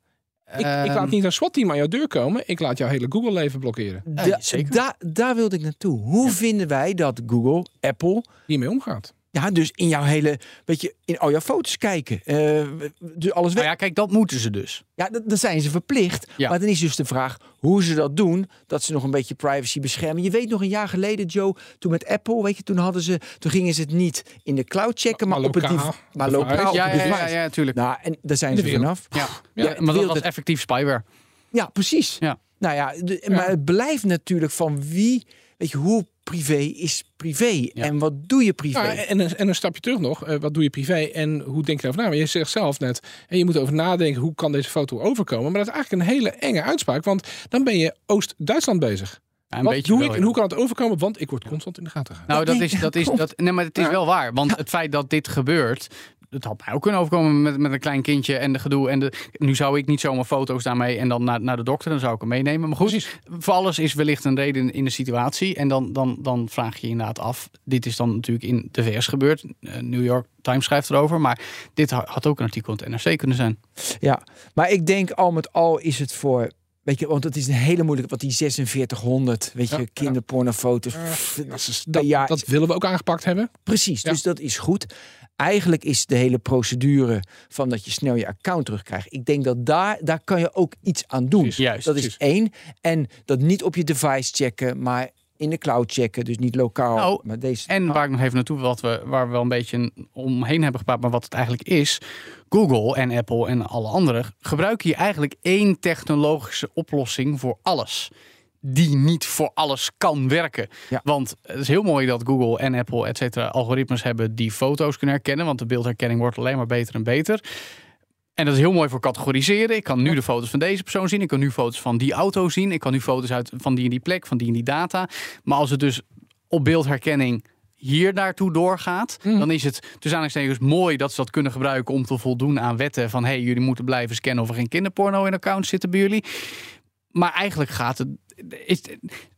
Ik, ik Ehm, laat niet een SWAT-team aan jouw deur komen. Ik laat jouw hele Google-leven blokkeren. Zeker. da- daar wilde ik naartoe. Hoe vinden wij dat Google, Apple, Hiermee omgaat. Ja, dus in jouw hele, weet je, in al jouw foto's kijken, eh, dus alles weg. Nou ja, kijk, dat moeten ze dus. Ja, dat, dan zijn ze verplicht. Ja. Maar dan is dus de vraag hoe ze dat doen. Dat ze nog een beetje privacy beschermen. Je weet nog een jaar geleden, Joe, toen met Apple, weet je, toen hadden ze, toen gingen ze het niet in de cloud checken, maar, Maar op het lokaal, dev- maar lokaal. op Ja, het ja, ja, ja, tuurlijk. Nou, en daar zijn ze wereld. vanaf. Ja, Ja, maar dat was effectief spyware. Ja, precies. Ja. Nou ja, de- maar het blijft natuurlijk van wie, weet je, hoe privé is privé Ja. en wat doe je privé? Ja, en, een, en een stapje terug nog. eh, wat doe je privé en hoe denk je erover na? Maar je zegt zelf net, en je moet over nadenken hoe kan deze foto overkomen. Maar dat is eigenlijk een hele enge uitspraak. Want dan ben je Oost-Duitsland bezig. Ja, een wat beetje doe wel, ik en hoe kan het overkomen? Want ik word constant in de gaten gehouden. Nou, dat is, dat is, dat, nee, maar het is Ja. wel waar. Want het feit dat dit gebeurt, het had mij ook kunnen overkomen met, met een klein kindje en de gedoe. En de, nu zou ik niet zomaar foto's daarmee en dan naar, naar de dokter, dan zou ik hem meenemen. Maar goed, Precies. voor alles is wellicht een reden in de situatie. En dan, dan, dan vraag je je inderdaad af. Dit is dan natuurlijk in de VS gebeurd. Eh, New York Times schrijft erover. Maar dit ha- had ook een artikel in het NRC kunnen zijn. Ja, maar ik denk al met al is het voor. Weet je, want het is een hele moeilijke, wat die 4600, weet je, Ja, ja. kinderpornofoto's. pff, Dat, is- per dat, jaar dat willen we ook aangepakt hebben. Precies, Ja. dus dat is goed. Eigenlijk is de hele procedure van dat je snel je account terugkrijgt. Ik denk dat daar, daar kan je ook iets aan doen. Precies, Juist. dat is precies. één. En dat niet op je device checken, maar in de cloud checken. Dus niet lokaal. Nou, maar deze, En waar ik nog even naartoe, wat we, waar we wel een beetje omheen hebben gepraat, maar wat het eigenlijk is. Google en Apple en alle anderen gebruiken hier eigenlijk één technologische oplossing voor alles. Die niet voor alles kan werken. Ja. Want het is heel mooi dat Google en Apple, et cetera, algoritmes hebben die foto's kunnen herkennen. Want de beeldherkenning wordt alleen maar beter en beter. En dat is heel mooi voor categoriseren. Ik kan nu de foto's van deze persoon zien. Ik kan nu foto's van die auto zien. Ik kan nu foto's uit van die en die plek, van die en die data. Maar als het dus op beeldherkenning hier naartoe doorgaat, dan is het tussen aanhalingstekens mooi dat ze dat kunnen gebruiken om te voldoen aan wetten van hey, jullie moeten blijven scannen of er geen kinderporno in accounts zitten bij jullie. Maar eigenlijk gaat het. Is,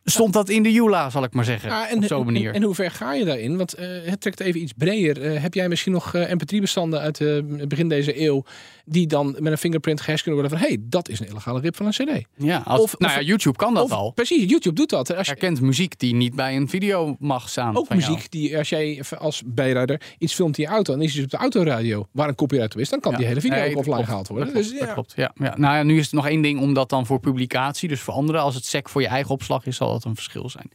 stond dat in de Jula, zal ik maar zeggen. Ja, op zo'n manier. En, en hoe ver ga je daarin? Want eh, het trekt even iets breder. Eh, heb jij misschien nog eh, mp3-bestanden uit het begin deze eeuw... die dan met een fingerprint gehashed kunnen worden van... hé, hey, dat is een illegale rip van een cd. ja, als, of- nou of- ja, YouTube kan dat Of- al. Precies, YouTube doet dat. Als je, Herkent muziek die niet bij een video mag staan. ook jou. muziek die als jij als bijrijder iets filmt in je auto... en is het op de autoradio waar een copyright op is... dan kan Ja. die hele video Nee, ook offline klopt. gehaald worden. Dat klopt, dus, dat ja. klopt. Ja, ja. Nou ja, nu is het nog één ding om dat dan voor publicatie, dus voor anderen, als het sec voor je eigen opslag is, zal dat een verschil zijn.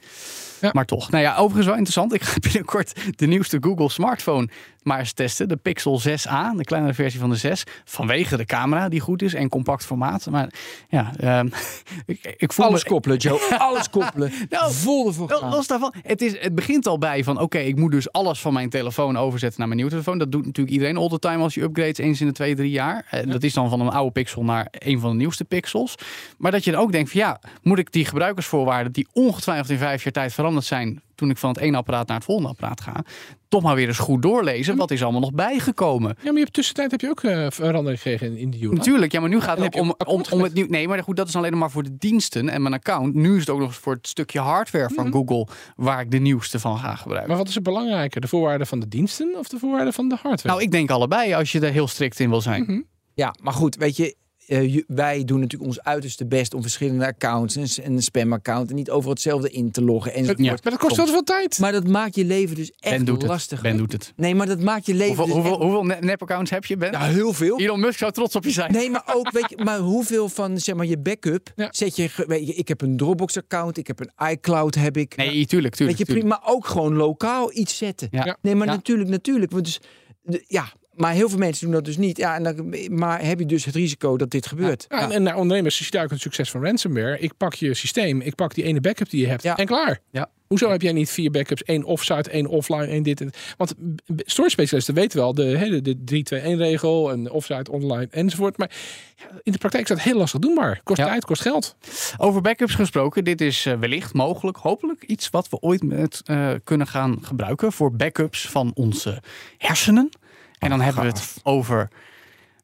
Ja. Maar toch. Nou ja, overigens wel interessant. Ik ga binnenkort de nieuwste Google smartphone maar eens testen. De Pixel 6a, de kleinere versie van de 6. Vanwege de camera die goed is en compact formaat. Maar ja, ehm, (laughs) ik, ik voel alles me, koppelen, Joe. (laughs) Alles koppelen. (laughs) Nou, Vol ervoor gaan. Los daarvan, het, is, het begint al bij van oké, ik moet dus alles van mijn telefoon overzetten naar mijn nieuwe telefoon. Dat doet natuurlijk iedereen all the time als je upgrades eens in de twee, drie jaar. En dat is dan van een oude pixel naar een van de nieuwste pixels. Maar dat je dan ook denkt van ja, moet ik die gebruikersvoorwaarden die ongetwijfeld in vijf jaar tijd veranderd zijn toen ik van het ene apparaat naar het volgende apparaat ga, toch maar weer eens goed doorlezen. Wat is allemaal nog bijgekomen? Ja, maar je hebt tussentijd heb je ook eh, verandering gekregen in, in die Jula. Natuurlijk, ja, maar nu gaat het om, om, om het nieuw. Nee, maar goed, dat is alleen maar voor de diensten en mijn account. Nu is het ook nog eens voor het stukje hardware van Google waar ik de nieuwste van ga gebruiken. Maar wat is er belangrijker? De voorwaarden van de diensten of de voorwaarden van de hardware? Nou, ik denk allebei als je er heel strikt in wil zijn. Mhm. Ja, maar goed, weet je, eh, wij doen natuurlijk ons uiterste best om verschillende accounts en en een spamaccount en niet overal hetzelfde in te loggen enzovoort. Ja. Maar dat kost wel veel tijd. Maar dat maakt je leven dus echt Ben doet lastig. het. Ben doet het. Nee, maar dat maakt je leven Hoeveel, dus hoeveel, echt- hoeveel ne- nep-accounts heb je, Ben? Ja, heel veel. Elon Musk zou trots op je zijn. Nee, maar ook, weet je, maar hoeveel van zeg maar, je backup Ja. zet je, weet je. Ik heb een Dropbox-account, ik heb een iCloud, heb ik. Nee, tuurlijk, tuurlijk. weet je, tuurlijk. prima, maar ook gewoon lokaal iets zetten. Ja. Ja. Nee, maar Ja. natuurlijk, natuurlijk. Want dus, de- ja, maar heel veel mensen doen dat dus niet. Ja, en dan, maar heb je dus het risico dat dit gebeurt. Ja, en, en naar ondernemers zie je ook het succes van ransomware. Ik pak je systeem, ik pak die ene backup die je hebt Ja. en klaar. Ja. Hoezo heb jij niet vier backups, één offsite, één offline, één dit en Want storage specialisten weten wel de, hè, de 3-2-1-regel en offsite, online enzovoort. Maar in de praktijk is dat heel lastig doenbaar. Kost Ja. tijd, kost geld. Over backups gesproken, dit is eh, wellicht mogelijk, hopelijk iets wat we ooit met, eh, kunnen gaan gebruiken voor backups van onze hersenen. En dan hebben we het over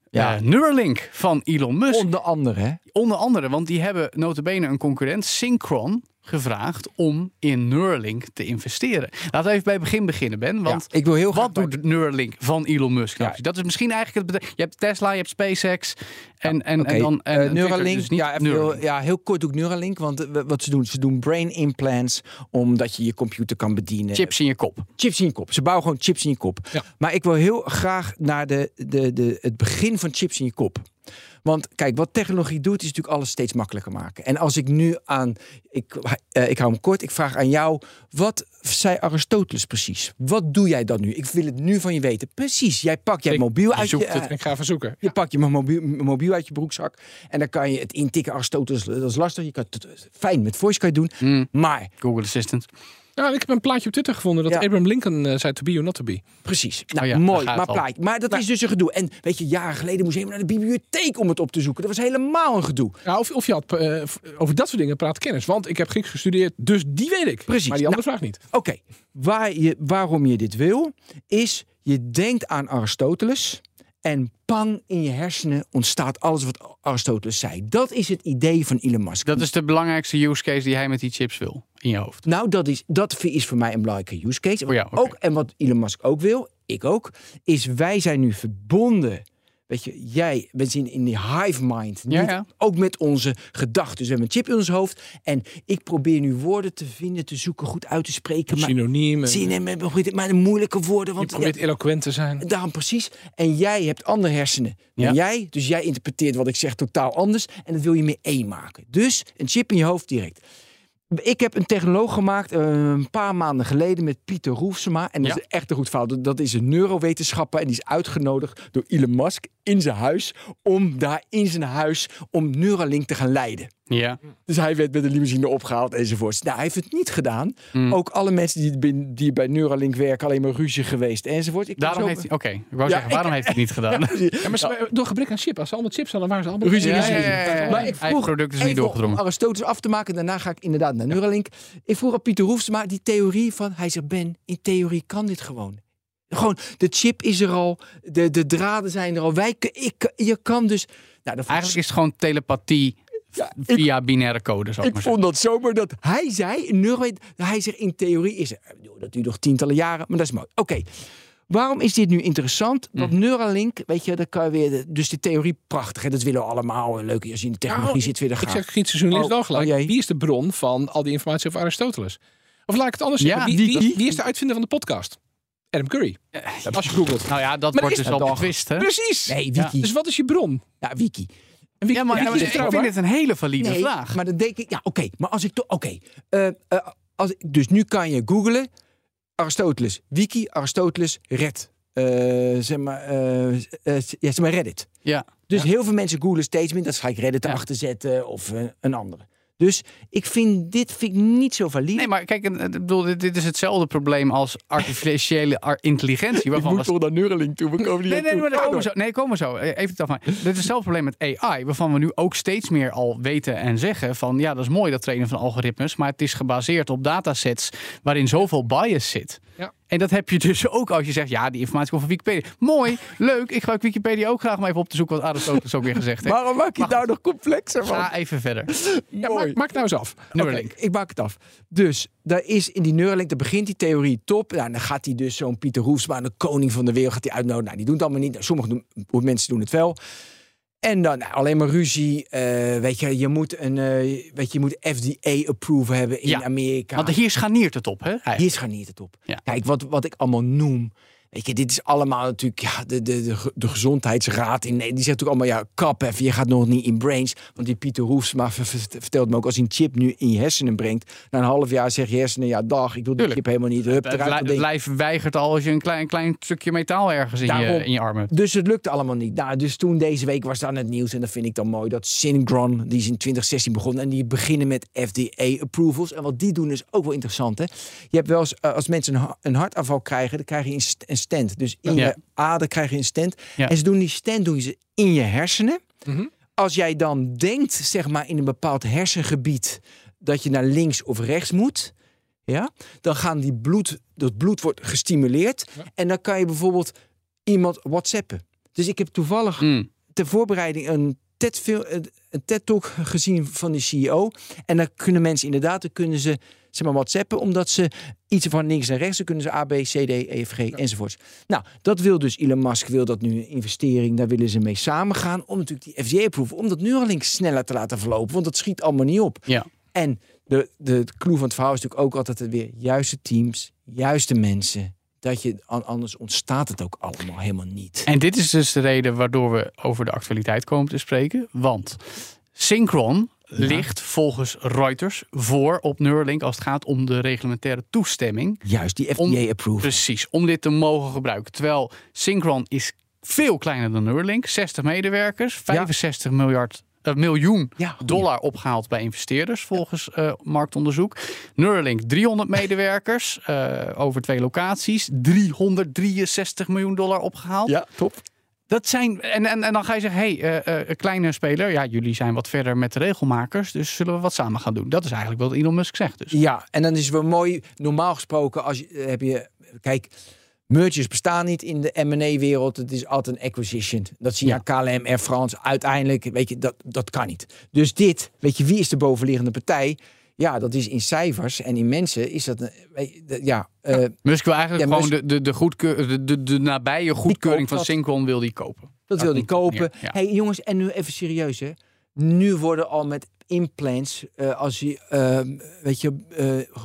Ja. ja. Neuralink van Elon Musk. Onder andere, hè? Onder andere, want die hebben notabene een concurrent, Synchron, gevraagd om in Neuralink te investeren. Laten we even bij het begin beginnen, Ben. Want Ja, ik wil heel graag wat bij- doet Neuralink van Elon Musk? Ja. Dat is misschien eigenlijk het bedrijf. Je hebt Tesla, je hebt SpaceX en, en, en dan en, eh, Neuralink. dus ja, Neuralink. Heel, ja, heel kort doe ik Neuralink. Want eh, wat ze doen, ze doen brain implants omdat je je computer kan bedienen. Chips in je kop. chips in je kop. Ze bouwen gewoon chips in je kop. Ja. Maar ik wil heel graag naar de, de, de, het begin van chips in je kop. Want kijk, wat technologie doet, is natuurlijk alles steeds makkelijker maken. En als ik nu aan, ik, eh, ik hou hem kort, ik vraag aan jou, wat zei Aristoteles precies? Wat doe jij dan nu? Ik wil het nu van je weten. Precies, jij pakt jij Ik- mobiel Je uit je, het en ik ga even zoeken. je pakt je mobiel, mobiel uit je broekzak en dan kan je het intikken. Aristoteles, dat is lastig. Je kan het fijn met voice kan je doen. Hmm. Maar Google Assistant. Nou, ik heb een plaatje op Twitter gevonden dat Ja. Abraham Lincoln eh, zei to be or not to be. Precies. Nou, Oh ja, daar mooi. Maar, plaatje. maar dat is dus een gedoe. En weet je, jaren geleden moest je helemaal naar de bibliotheek om het op te zoeken. Dat was helemaal een gedoe. Ja, of, of je had eh, over dat soort dingen praat kennis. Want ik heb Grieks gestudeerd, dus die weet ik. Precies. Maar die andere Nou, vraag niet. Oké, waar je, waarom je dit wil, is je denkt aan Aristoteles. En pang, in je hersenen ontstaat alles wat Aristoteles zei. Dat is het idee van Elon Musk. Dat is de belangrijkste use case die hij met die chips wil in je hoofd. Nou, dat is, dat is voor mij een belangrijke use case. Oh ja, ook, en wat Elon Musk ook wil, ik ook, is wij zijn nu verbonden. Weet je, jij bent in, in die hive mind. Niet- ja. Ook met onze gedachten. Dus we hebben een chip in ons hoofd. En ik probeer nu woorden te vinden, te zoeken, goed uit te spreken. Maar, Synoniemen. je, maar, de moeilijke woorden. Je Want probeert ja, eloquent te zijn. Daarom precies. En jij hebt andere hersenen dan jij. Dus jij interpreteert wat ik zeg totaal anders. En dat wil je meer één maken. Dus een chip in je hoofd direct. Ik heb een technoloog gemaakt eh, een paar maanden geleden met Pieter Roefsema. En dat Ja. is echt een goed verhaal. Dat- Dat is een neurowetenschapper en die is uitgenodigd door Elon Musk in zijn huis. Om daar in zijn huis om Neuralink te gaan leiden. Ja. Dus hij werd met een limousine opgehaald enzovoorts. Nou, hij heeft het niet gedaan. Hmm. Ook alle mensen die, bin- die bij Neuralink werken alleen maar ruzie geweest enzovoort. Ik Daarom zo- heeft hij. Oké, ik wou Ja, zeggen, waarom ik- heeft hij het niet (laughs) gedaan? Ja, maar ze- door gebrek aan chip. Als ze allemaal chips hadden, waren ze allemaal... Ruzie, Ja, ruzie, ja, ruzie. ja, ja, ja. Maar ik Eigen vroeg product is niet doorgedrongen. om Aristoteles af te maken. Daarna ga ik inderdaad naar Neuralink. Ik vroeg aan Pieter Hoefsema die theorie van... Hij zegt, Ben, in theorie kan dit gewoon. Gewoon, de chip is er al. De, de draden zijn er al. Wij, ik, je kan dus... Nou, dat Eigenlijk is het gewoon telepathie Ja, ik- via binaire code, ik ik maar vond dat zomaar dat hij zei, neuro, hij zegt in theorie is er, ik bedoel, dat duurt nog tientallen jaren, maar dat is mooi. Oké, waarom is dit nu interessant? Want Hm. Neuralink, weet je, dat kan je weer, dus die theorie prachtig, hè? dat willen we allemaal. Leuk als je in de technologie Nou, zit, weer Ik graag. zeg kritische journalist Oh, wel gelijk. oh wie is de bron van al die informatie over Aristoteles? Of laat ik het anders Ja, zeggen. Wie, die- wie, wie is de uitvinder van de podcast? Adam Curry. Als je googelt. Nou ja, dat Maar wordt is dus het al betwist, hè? Precies. Nee, wiki. Dus wat is je bron? Ja, wiki. En wie, Ja, maar, ja, ik vind het een hele valide Nee, vraag. maar dan denk ik, ja, oké, maar als ik toch, oké, eh, eh, als dus nu kan je googlen Aristoteles, wiki, Aristoteles, red, Eh, zeg maar, ja, zeg maar Reddit. Ja. Dus heel veel mensen googlen steeds meer. Dat ga ik Reddit erachter zetten of een andere. Dus ik vind dit vind ik niet zo valide. Nee, maar kijk, ik bedoel, dit, dit is hetzelfde probleem als artificiële ar- intelligentie. Waarvan we toch naar Neuralink toe. We komen Nee, nee, maar daar komen we zo. Nee, komen we zo. Eh, Even het af maar. Dit is hetzelfde probleem met AI, waarvan we nu ook steeds meer al weten en zeggen van ja, dat is mooi dat trainen van algoritmes, maar het is gebaseerd op datasets waarin zoveel bias zit. Ja. En dat heb je dus (laughs) ook als je zegt, ja, die informatie komt van Wikipedia. Mooi, leuk. Ik gebruik Wikipedia ook graag om even op te zoeken wat Aristoteles ook weer gezegd heeft. Waarom maak je het nou nog complexer van? Ga even verder. (laughs) Ja, maak, maak het nou eens af. Neuralink. Ik maak het af. Dus daar is in die Neuralink, daar begint die theorie top. Nou, dan gaat hij dus zo'n Pieter Hoefsma, de koning van de wereld, gaat hij uitnodigen. Nou, die doen het allemaal niet. Nou, sommige doen, mensen doen het wel. En dan nou, alleen maar ruzie. eh, weet je, je moet een eh, weet je, je moet FDA-approval hebben in Ja, Amerika. Want hier scharniert het op, hè? eigenlijk. Hier scharniert het op. Ja. Kijk, wat, wat ik allemaal noem. Weet je, dit is allemaal natuurlijk ja, de, de, de, de gezondheidsraad in. Die zegt natuurlijk allemaal, ja, kap even, je gaat nog niet in brains. Want die Pieter Hoefsma ver- ver- vertelt me ook, als een chip nu in je hersenen brengt, na een half jaar zeg je hersenen, ja, dag, ik wil die Tuurlijk. chip helemaal niet. Hup, Het, lijf weigert al als je een klein, klein stukje metaal ergens in, Daarom. je, in je arm hebt. Dus het lukte allemaal niet. Nou, dus toen deze week was dan het nieuws. En dat vind ik dan mooi. Dat Syncron, die is in 2016 begonnen. En die beginnen met FDA-approvals. En wat die doen is ook wel interessant. Hè? Je hebt wel eens, eh, als mensen een, ha- een hartaanval krijgen, dan krijg je een stent. Dus in Ja. je ader krijg je een stent. Ja. En ze doen die stent doen ze in je hersenen. Mhm. Als jij dan denkt, zeg maar, in een bepaald hersengebied dat je naar links of rechts moet. Ja, dan gaan die bloed, dat bloed wordt gestimuleerd. En dan kan je bijvoorbeeld iemand whatsappen. Dus ik heb toevallig Mm. ter voorbereiding een TED, fil- een TED Talk gezien van de CEO. En dan kunnen mensen inderdaad, dan kunnen ze zeg maar whatsappen, omdat ze iets van links en rechts, dan kunnen ze A, B, C, D, E, F, G enzovoorts. Nou, dat wil dus Elon Musk, wil dat nu een investering, daar willen ze mee samengaan, om natuurlijk die FDA-approval, om dat nu al links sneller te laten verlopen, want dat schiet allemaal niet op. Ja. En de, de, clue van het verhaal is natuurlijk ook altijd weer juiste teams, juiste mensen. Dat je, an- anders ontstaat het ook allemaal helemaal niet. En dit is dus de reden waardoor we over de actualiteit komen te spreken. Want Synchron ligt volgens Reuters voor op Neuralink als het gaat om de reglementaire toestemming. Juist, die FDA-approval. Precies, om dit te mogen gebruiken. Terwijl Synchron is veel kleiner dan Neuralink. 60 medewerkers, 65 miljard, eh, miljoen Ja, dollar opgehaald bij investeerders volgens eh, marktonderzoek. Neuralink 300 (laughs) medewerkers eh, over twee locaties. 363 miljoen dollar opgehaald. Ja, top. Dat zijn, en, en, en dan ga je zeggen, hé, hey, eh, eh, kleine speler, ja, jullie zijn wat verder met de regelmakers, dus zullen we wat samen gaan doen. Dat is eigenlijk wat Elon Musk zegt. Dus. Ja, en dan is het wel mooi, normaal gesproken, als je, eh, heb je, kijk, mergers bestaan niet in de M&A-wereld. Het is altijd een acquisition. Dat zie je Ja. aan KLM, Air France. Uiteindelijk, weet je, dat, dat kan niet. Dus dit, weet je, wie is de bovenliggende partij? Ja, dat is in cijfers en in mensen is dat, de- ja, eh, Musk wil eigenlijk Ja, gewoon Musk- de, de, de, goedkeur, de, de, de nabije goedkeuring van dat. Synchron wil die kopen. dat wil die kopen. ja. hey, jongens, en nu even serieus, hè. Nu worden al met implants, eh, als je, eh, weet je, eh,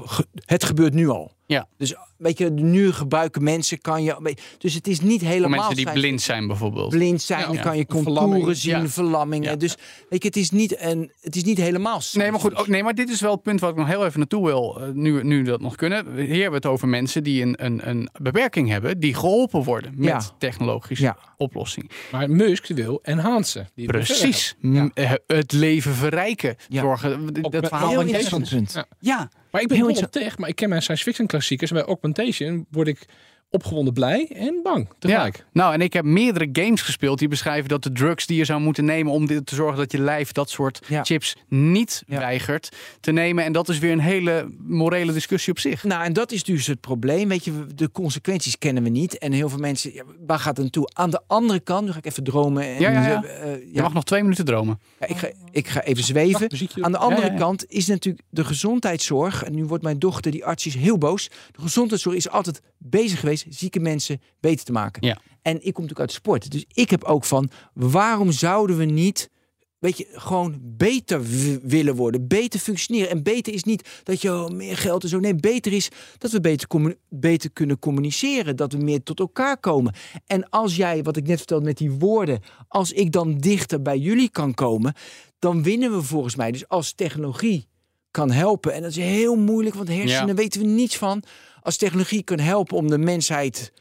het gebeurt nu al. Ja. Dus weet je, nu gebruiken mensen kan je, dus het is niet helemaal Voor mensen die blind zijn bijvoorbeeld. blind zijn, Ja, dan ja. kan je contouren zien, Ja. verlammingen. Ja. Dus weet je, het is niet een, het is niet helemaal. Nee maar, goed, ook, nee, maar dit is wel het punt wat ik nog heel even naartoe wil, eh, nu, nu we dat nog kunnen. Hier hebben we het over mensen die een, een, een beperking hebben, die geholpen worden met Ja. technologische Ja. oplossingen. Maar Musk wil enhancen. Die Precies. Eh, Het leven verrijken. Ja. Zorgen. Dat verhaal interessant punt. Ja. Maar ik ben Heel tech, maar ik ken mijn science fiction klassiekers. En bij Augmentation word ik opgewonden blij en bang tegelijk. Ja. Nou, en ik heb meerdere games gespeeld die beschrijven dat de drugs die je zou moeten nemen om dit te zorgen dat je lijf dat soort Ja. chips niet Ja. weigert te nemen. En dat is weer een hele morele discussie op zich. Nou, en dat is dus het probleem. Weet je, de consequenties kennen we niet. En heel veel mensen, ja, waar gaat het naartoe? Aan de andere kant, nu ga ik even dromen. En, Ja, eh, Je mag nog twee minuten dromen. Ja, ik, ga, ik ga even zweven. muziekje. Aan de andere kant is natuurlijk de gezondheidszorg. En nu wordt mijn dochter, die arts, is heel boos. De gezondheidszorg is altijd bezig geweest zieke mensen beter te maken. Ja. En ik kom natuurlijk uit sport. Dus ik heb ook van, waarom zouden we niet weet je, gewoon beter willen worden, beter functioneren. En beter is niet dat je oh, meer geld en zo. Nee, beter is dat we beter, beter kunnen communiceren, dat we meer tot elkaar komen. En als jij, wat ik net vertelde met die woorden, als ik dan dichter bij jullie kan komen, dan winnen we volgens mij. Dus als technologie kan helpen, en dat is heel moeilijk, want hersenen Ja. weten we niets van. Als technologie kan helpen om de mensheid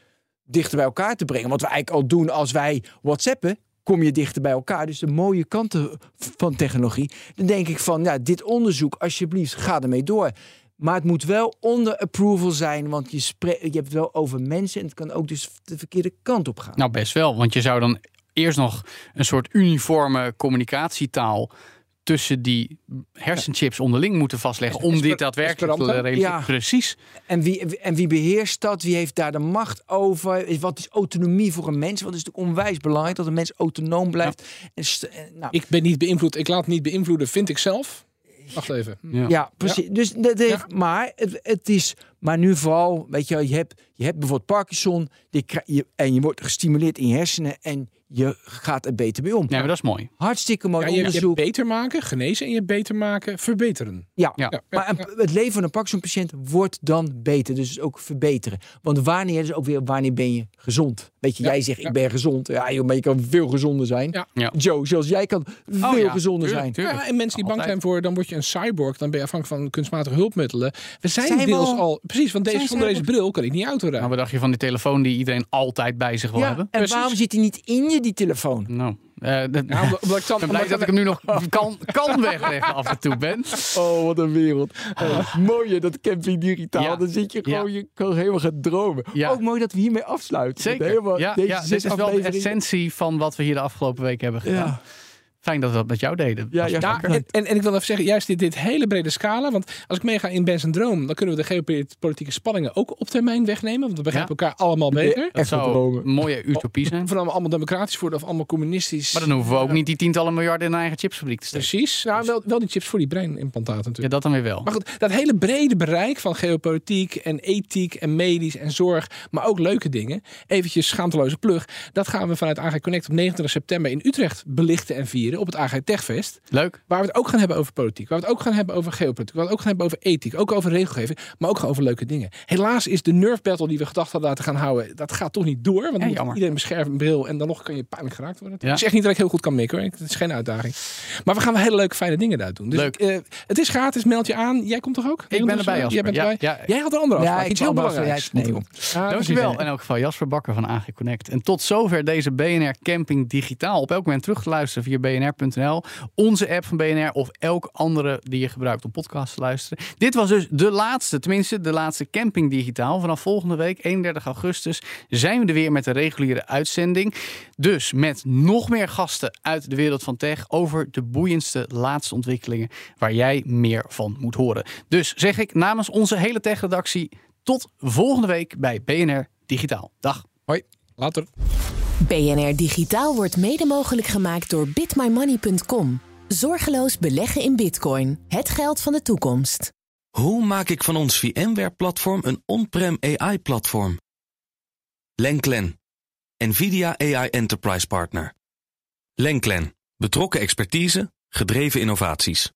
dichter bij elkaar te brengen. Wat we eigenlijk al doen als wij WhatsAppen, kom je dichter bij elkaar. Dus de mooie kanten van technologie. Dan denk ik van, ja, dit onderzoek, alsjeblieft, ga ermee door. Maar het moet wel onder approval zijn, want je, je hebt het wel over mensen en het kan ook dus de verkeerde kant op gaan. Nou, best wel. Want je zou dan eerst nog een soort uniforme communicatietaal tussen die hersenchips onderling moeten vastleggen om dit daadwerkelijk te realiseren. Ja. Precies. En wie, en wie beheerst dat? Wie heeft daar de macht over? Wat is autonomie voor een mens? Want het is natuurlijk onwijs belangrijk dat een mens autonoom blijft. En, nou, Ik ben niet beïnvloed. Ik laat niet beïnvloeden, vind ik zelf. Wacht even. Ja. Ja, precies. Dus dat heeft, Maar het, het is Maar nu vooral, weet je, je hebt, je hebt bijvoorbeeld Parkinson die, je, en je wordt gestimuleerd in je hersenen en je gaat er beter mee om. Nee, maar dat is mooi. Hartstikke mooi Ja, je, je hebt onderzoek. beter maken, genezen en je beter maken, verbeteren. Ja, Ja. Ja, maar een- het leven van een Parkinson-patiënt wordt dan beter. Dus ook verbeteren. Want wanneer is ook weer, wanneer ben je gezond? Weet je, Ja, jij zegt ja. ik ben gezond. Ja, joh, maar je kan veel gezonder zijn. Ja. Ja. Joe, zoals jij kan veel Oh ja, gezonder tuurlijk, zijn. tuurlijk. Ja, en mensen die bang zijn voor, dan word je een cyborg, dan ben je afhankelijk van kunstmatige hulpmiddelen. We zijn, Zijn we deels al- al, precies, want deze, zonder deze bril kan ik niet auto Nou, rijden. wat dacht je van die telefoon die iedereen altijd bij zich wil Ja, hebben? en Precies. waarom zit hij niet in je, die telefoon? Nou, eh, dat- Ja, omdat, omdat ik dan, (laughs) ben blij dat ik hem nu nog kan, kan wegleggen af en toe, Ben. Oh, wat een wereld. Oh, mooi dat camping digitaal. Ja. Dan zit je gewoon, Ja. je kan helemaal gaan dromen. Ja. Ook mooi dat we hiermee afsluiten. Zeker. Helemaal, ja, deze dit is wel de essentie van wat we hier de afgelopen week hebben gedaan. Ja. Fijn dat we dat met jou deden. Ja, ja. Ja, en, en, en ik wil even zeggen, juist dit, dit hele brede scala. Want als ik meega in Ben's Droom, dan kunnen we de geopolitieke spanningen ook op termijn wegnemen. Want we begrijpen elkaar allemaal beter. dat Echt zou dromen. een mooie utopie zijn. Dan allemaal democratisch worden of allemaal communistisch. Maar dan hoeven we ook niet die tientallen miljarden in een eigen chipsfabriek te steken. Precies. Nou, wel, wel die chips voor die breinimplantaten Ja, natuurlijk. dat dan weer wel. Maar goed, dat hele brede bereik van geopolitiek en ethiek en medisch en zorg, maar ook leuke dingen. Eventjes schaamteloze plug. Dat gaan we vanuit AG Connect op 29 september in Utrecht belichten en vieren op het AG Techfest. Leuk. Waar we het ook gaan hebben over politiek. Waar we het ook gaan hebben over geopolitiek. Waar we het ook gaan hebben over ethiek. Ook over regelgeving. Maar ook over leuke dingen. Helaas is de Nerf Battle die we gedacht hadden laten gaan houden. Dat gaat toch niet door. Want dan Ja, moet jammer. iedereen beschermen een bril. En dan nog kan je pijnlijk geraakt worden. Ja. Ik zeg niet dat ik heel goed kan mikken. Het is geen uitdaging. Maar we gaan wel hele leuke fijne dingen daar doen. Dus Leuk. eh, het is gratis. Meld je aan. Jij komt toch ook? Ik ben erbij, Jasper. Jij bent Ja, erbij. ja. Jij had een andere afspraak. ik Iets heel belangrijks. nee, Ah, Dankjewel. precies. In elk geval Jasper Bakker van AG Connect. En tot zover deze BNR Camping Digitaal. Op elk moment terug te luisteren via Onze app van BNR of elk andere die je gebruikt om podcasts te luisteren. Dit was dus de laatste, tenminste de laatste Camping Digitaal. Vanaf volgende week, 31 augustus, zijn we er weer met de reguliere uitzending. Dus met nog meer gasten uit de wereld van tech over de boeiendste laatste ontwikkelingen waar jij meer van moet horen. Dus zeg ik namens onze hele tech-redactie tot volgende week bij BNR Digitaal. Dag. Hoi. Later. BNR Digitaal wordt mede mogelijk gemaakt door bitmymoney.com. Zorgeloos beleggen in bitcoin. Het geld van de toekomst. Hoe maak ik van ons VMware-platform een on-prem AI-platform? Lenklen, NVIDIA AI Enterprise Partner. Lenklen, betrokken expertise, gedreven innovaties.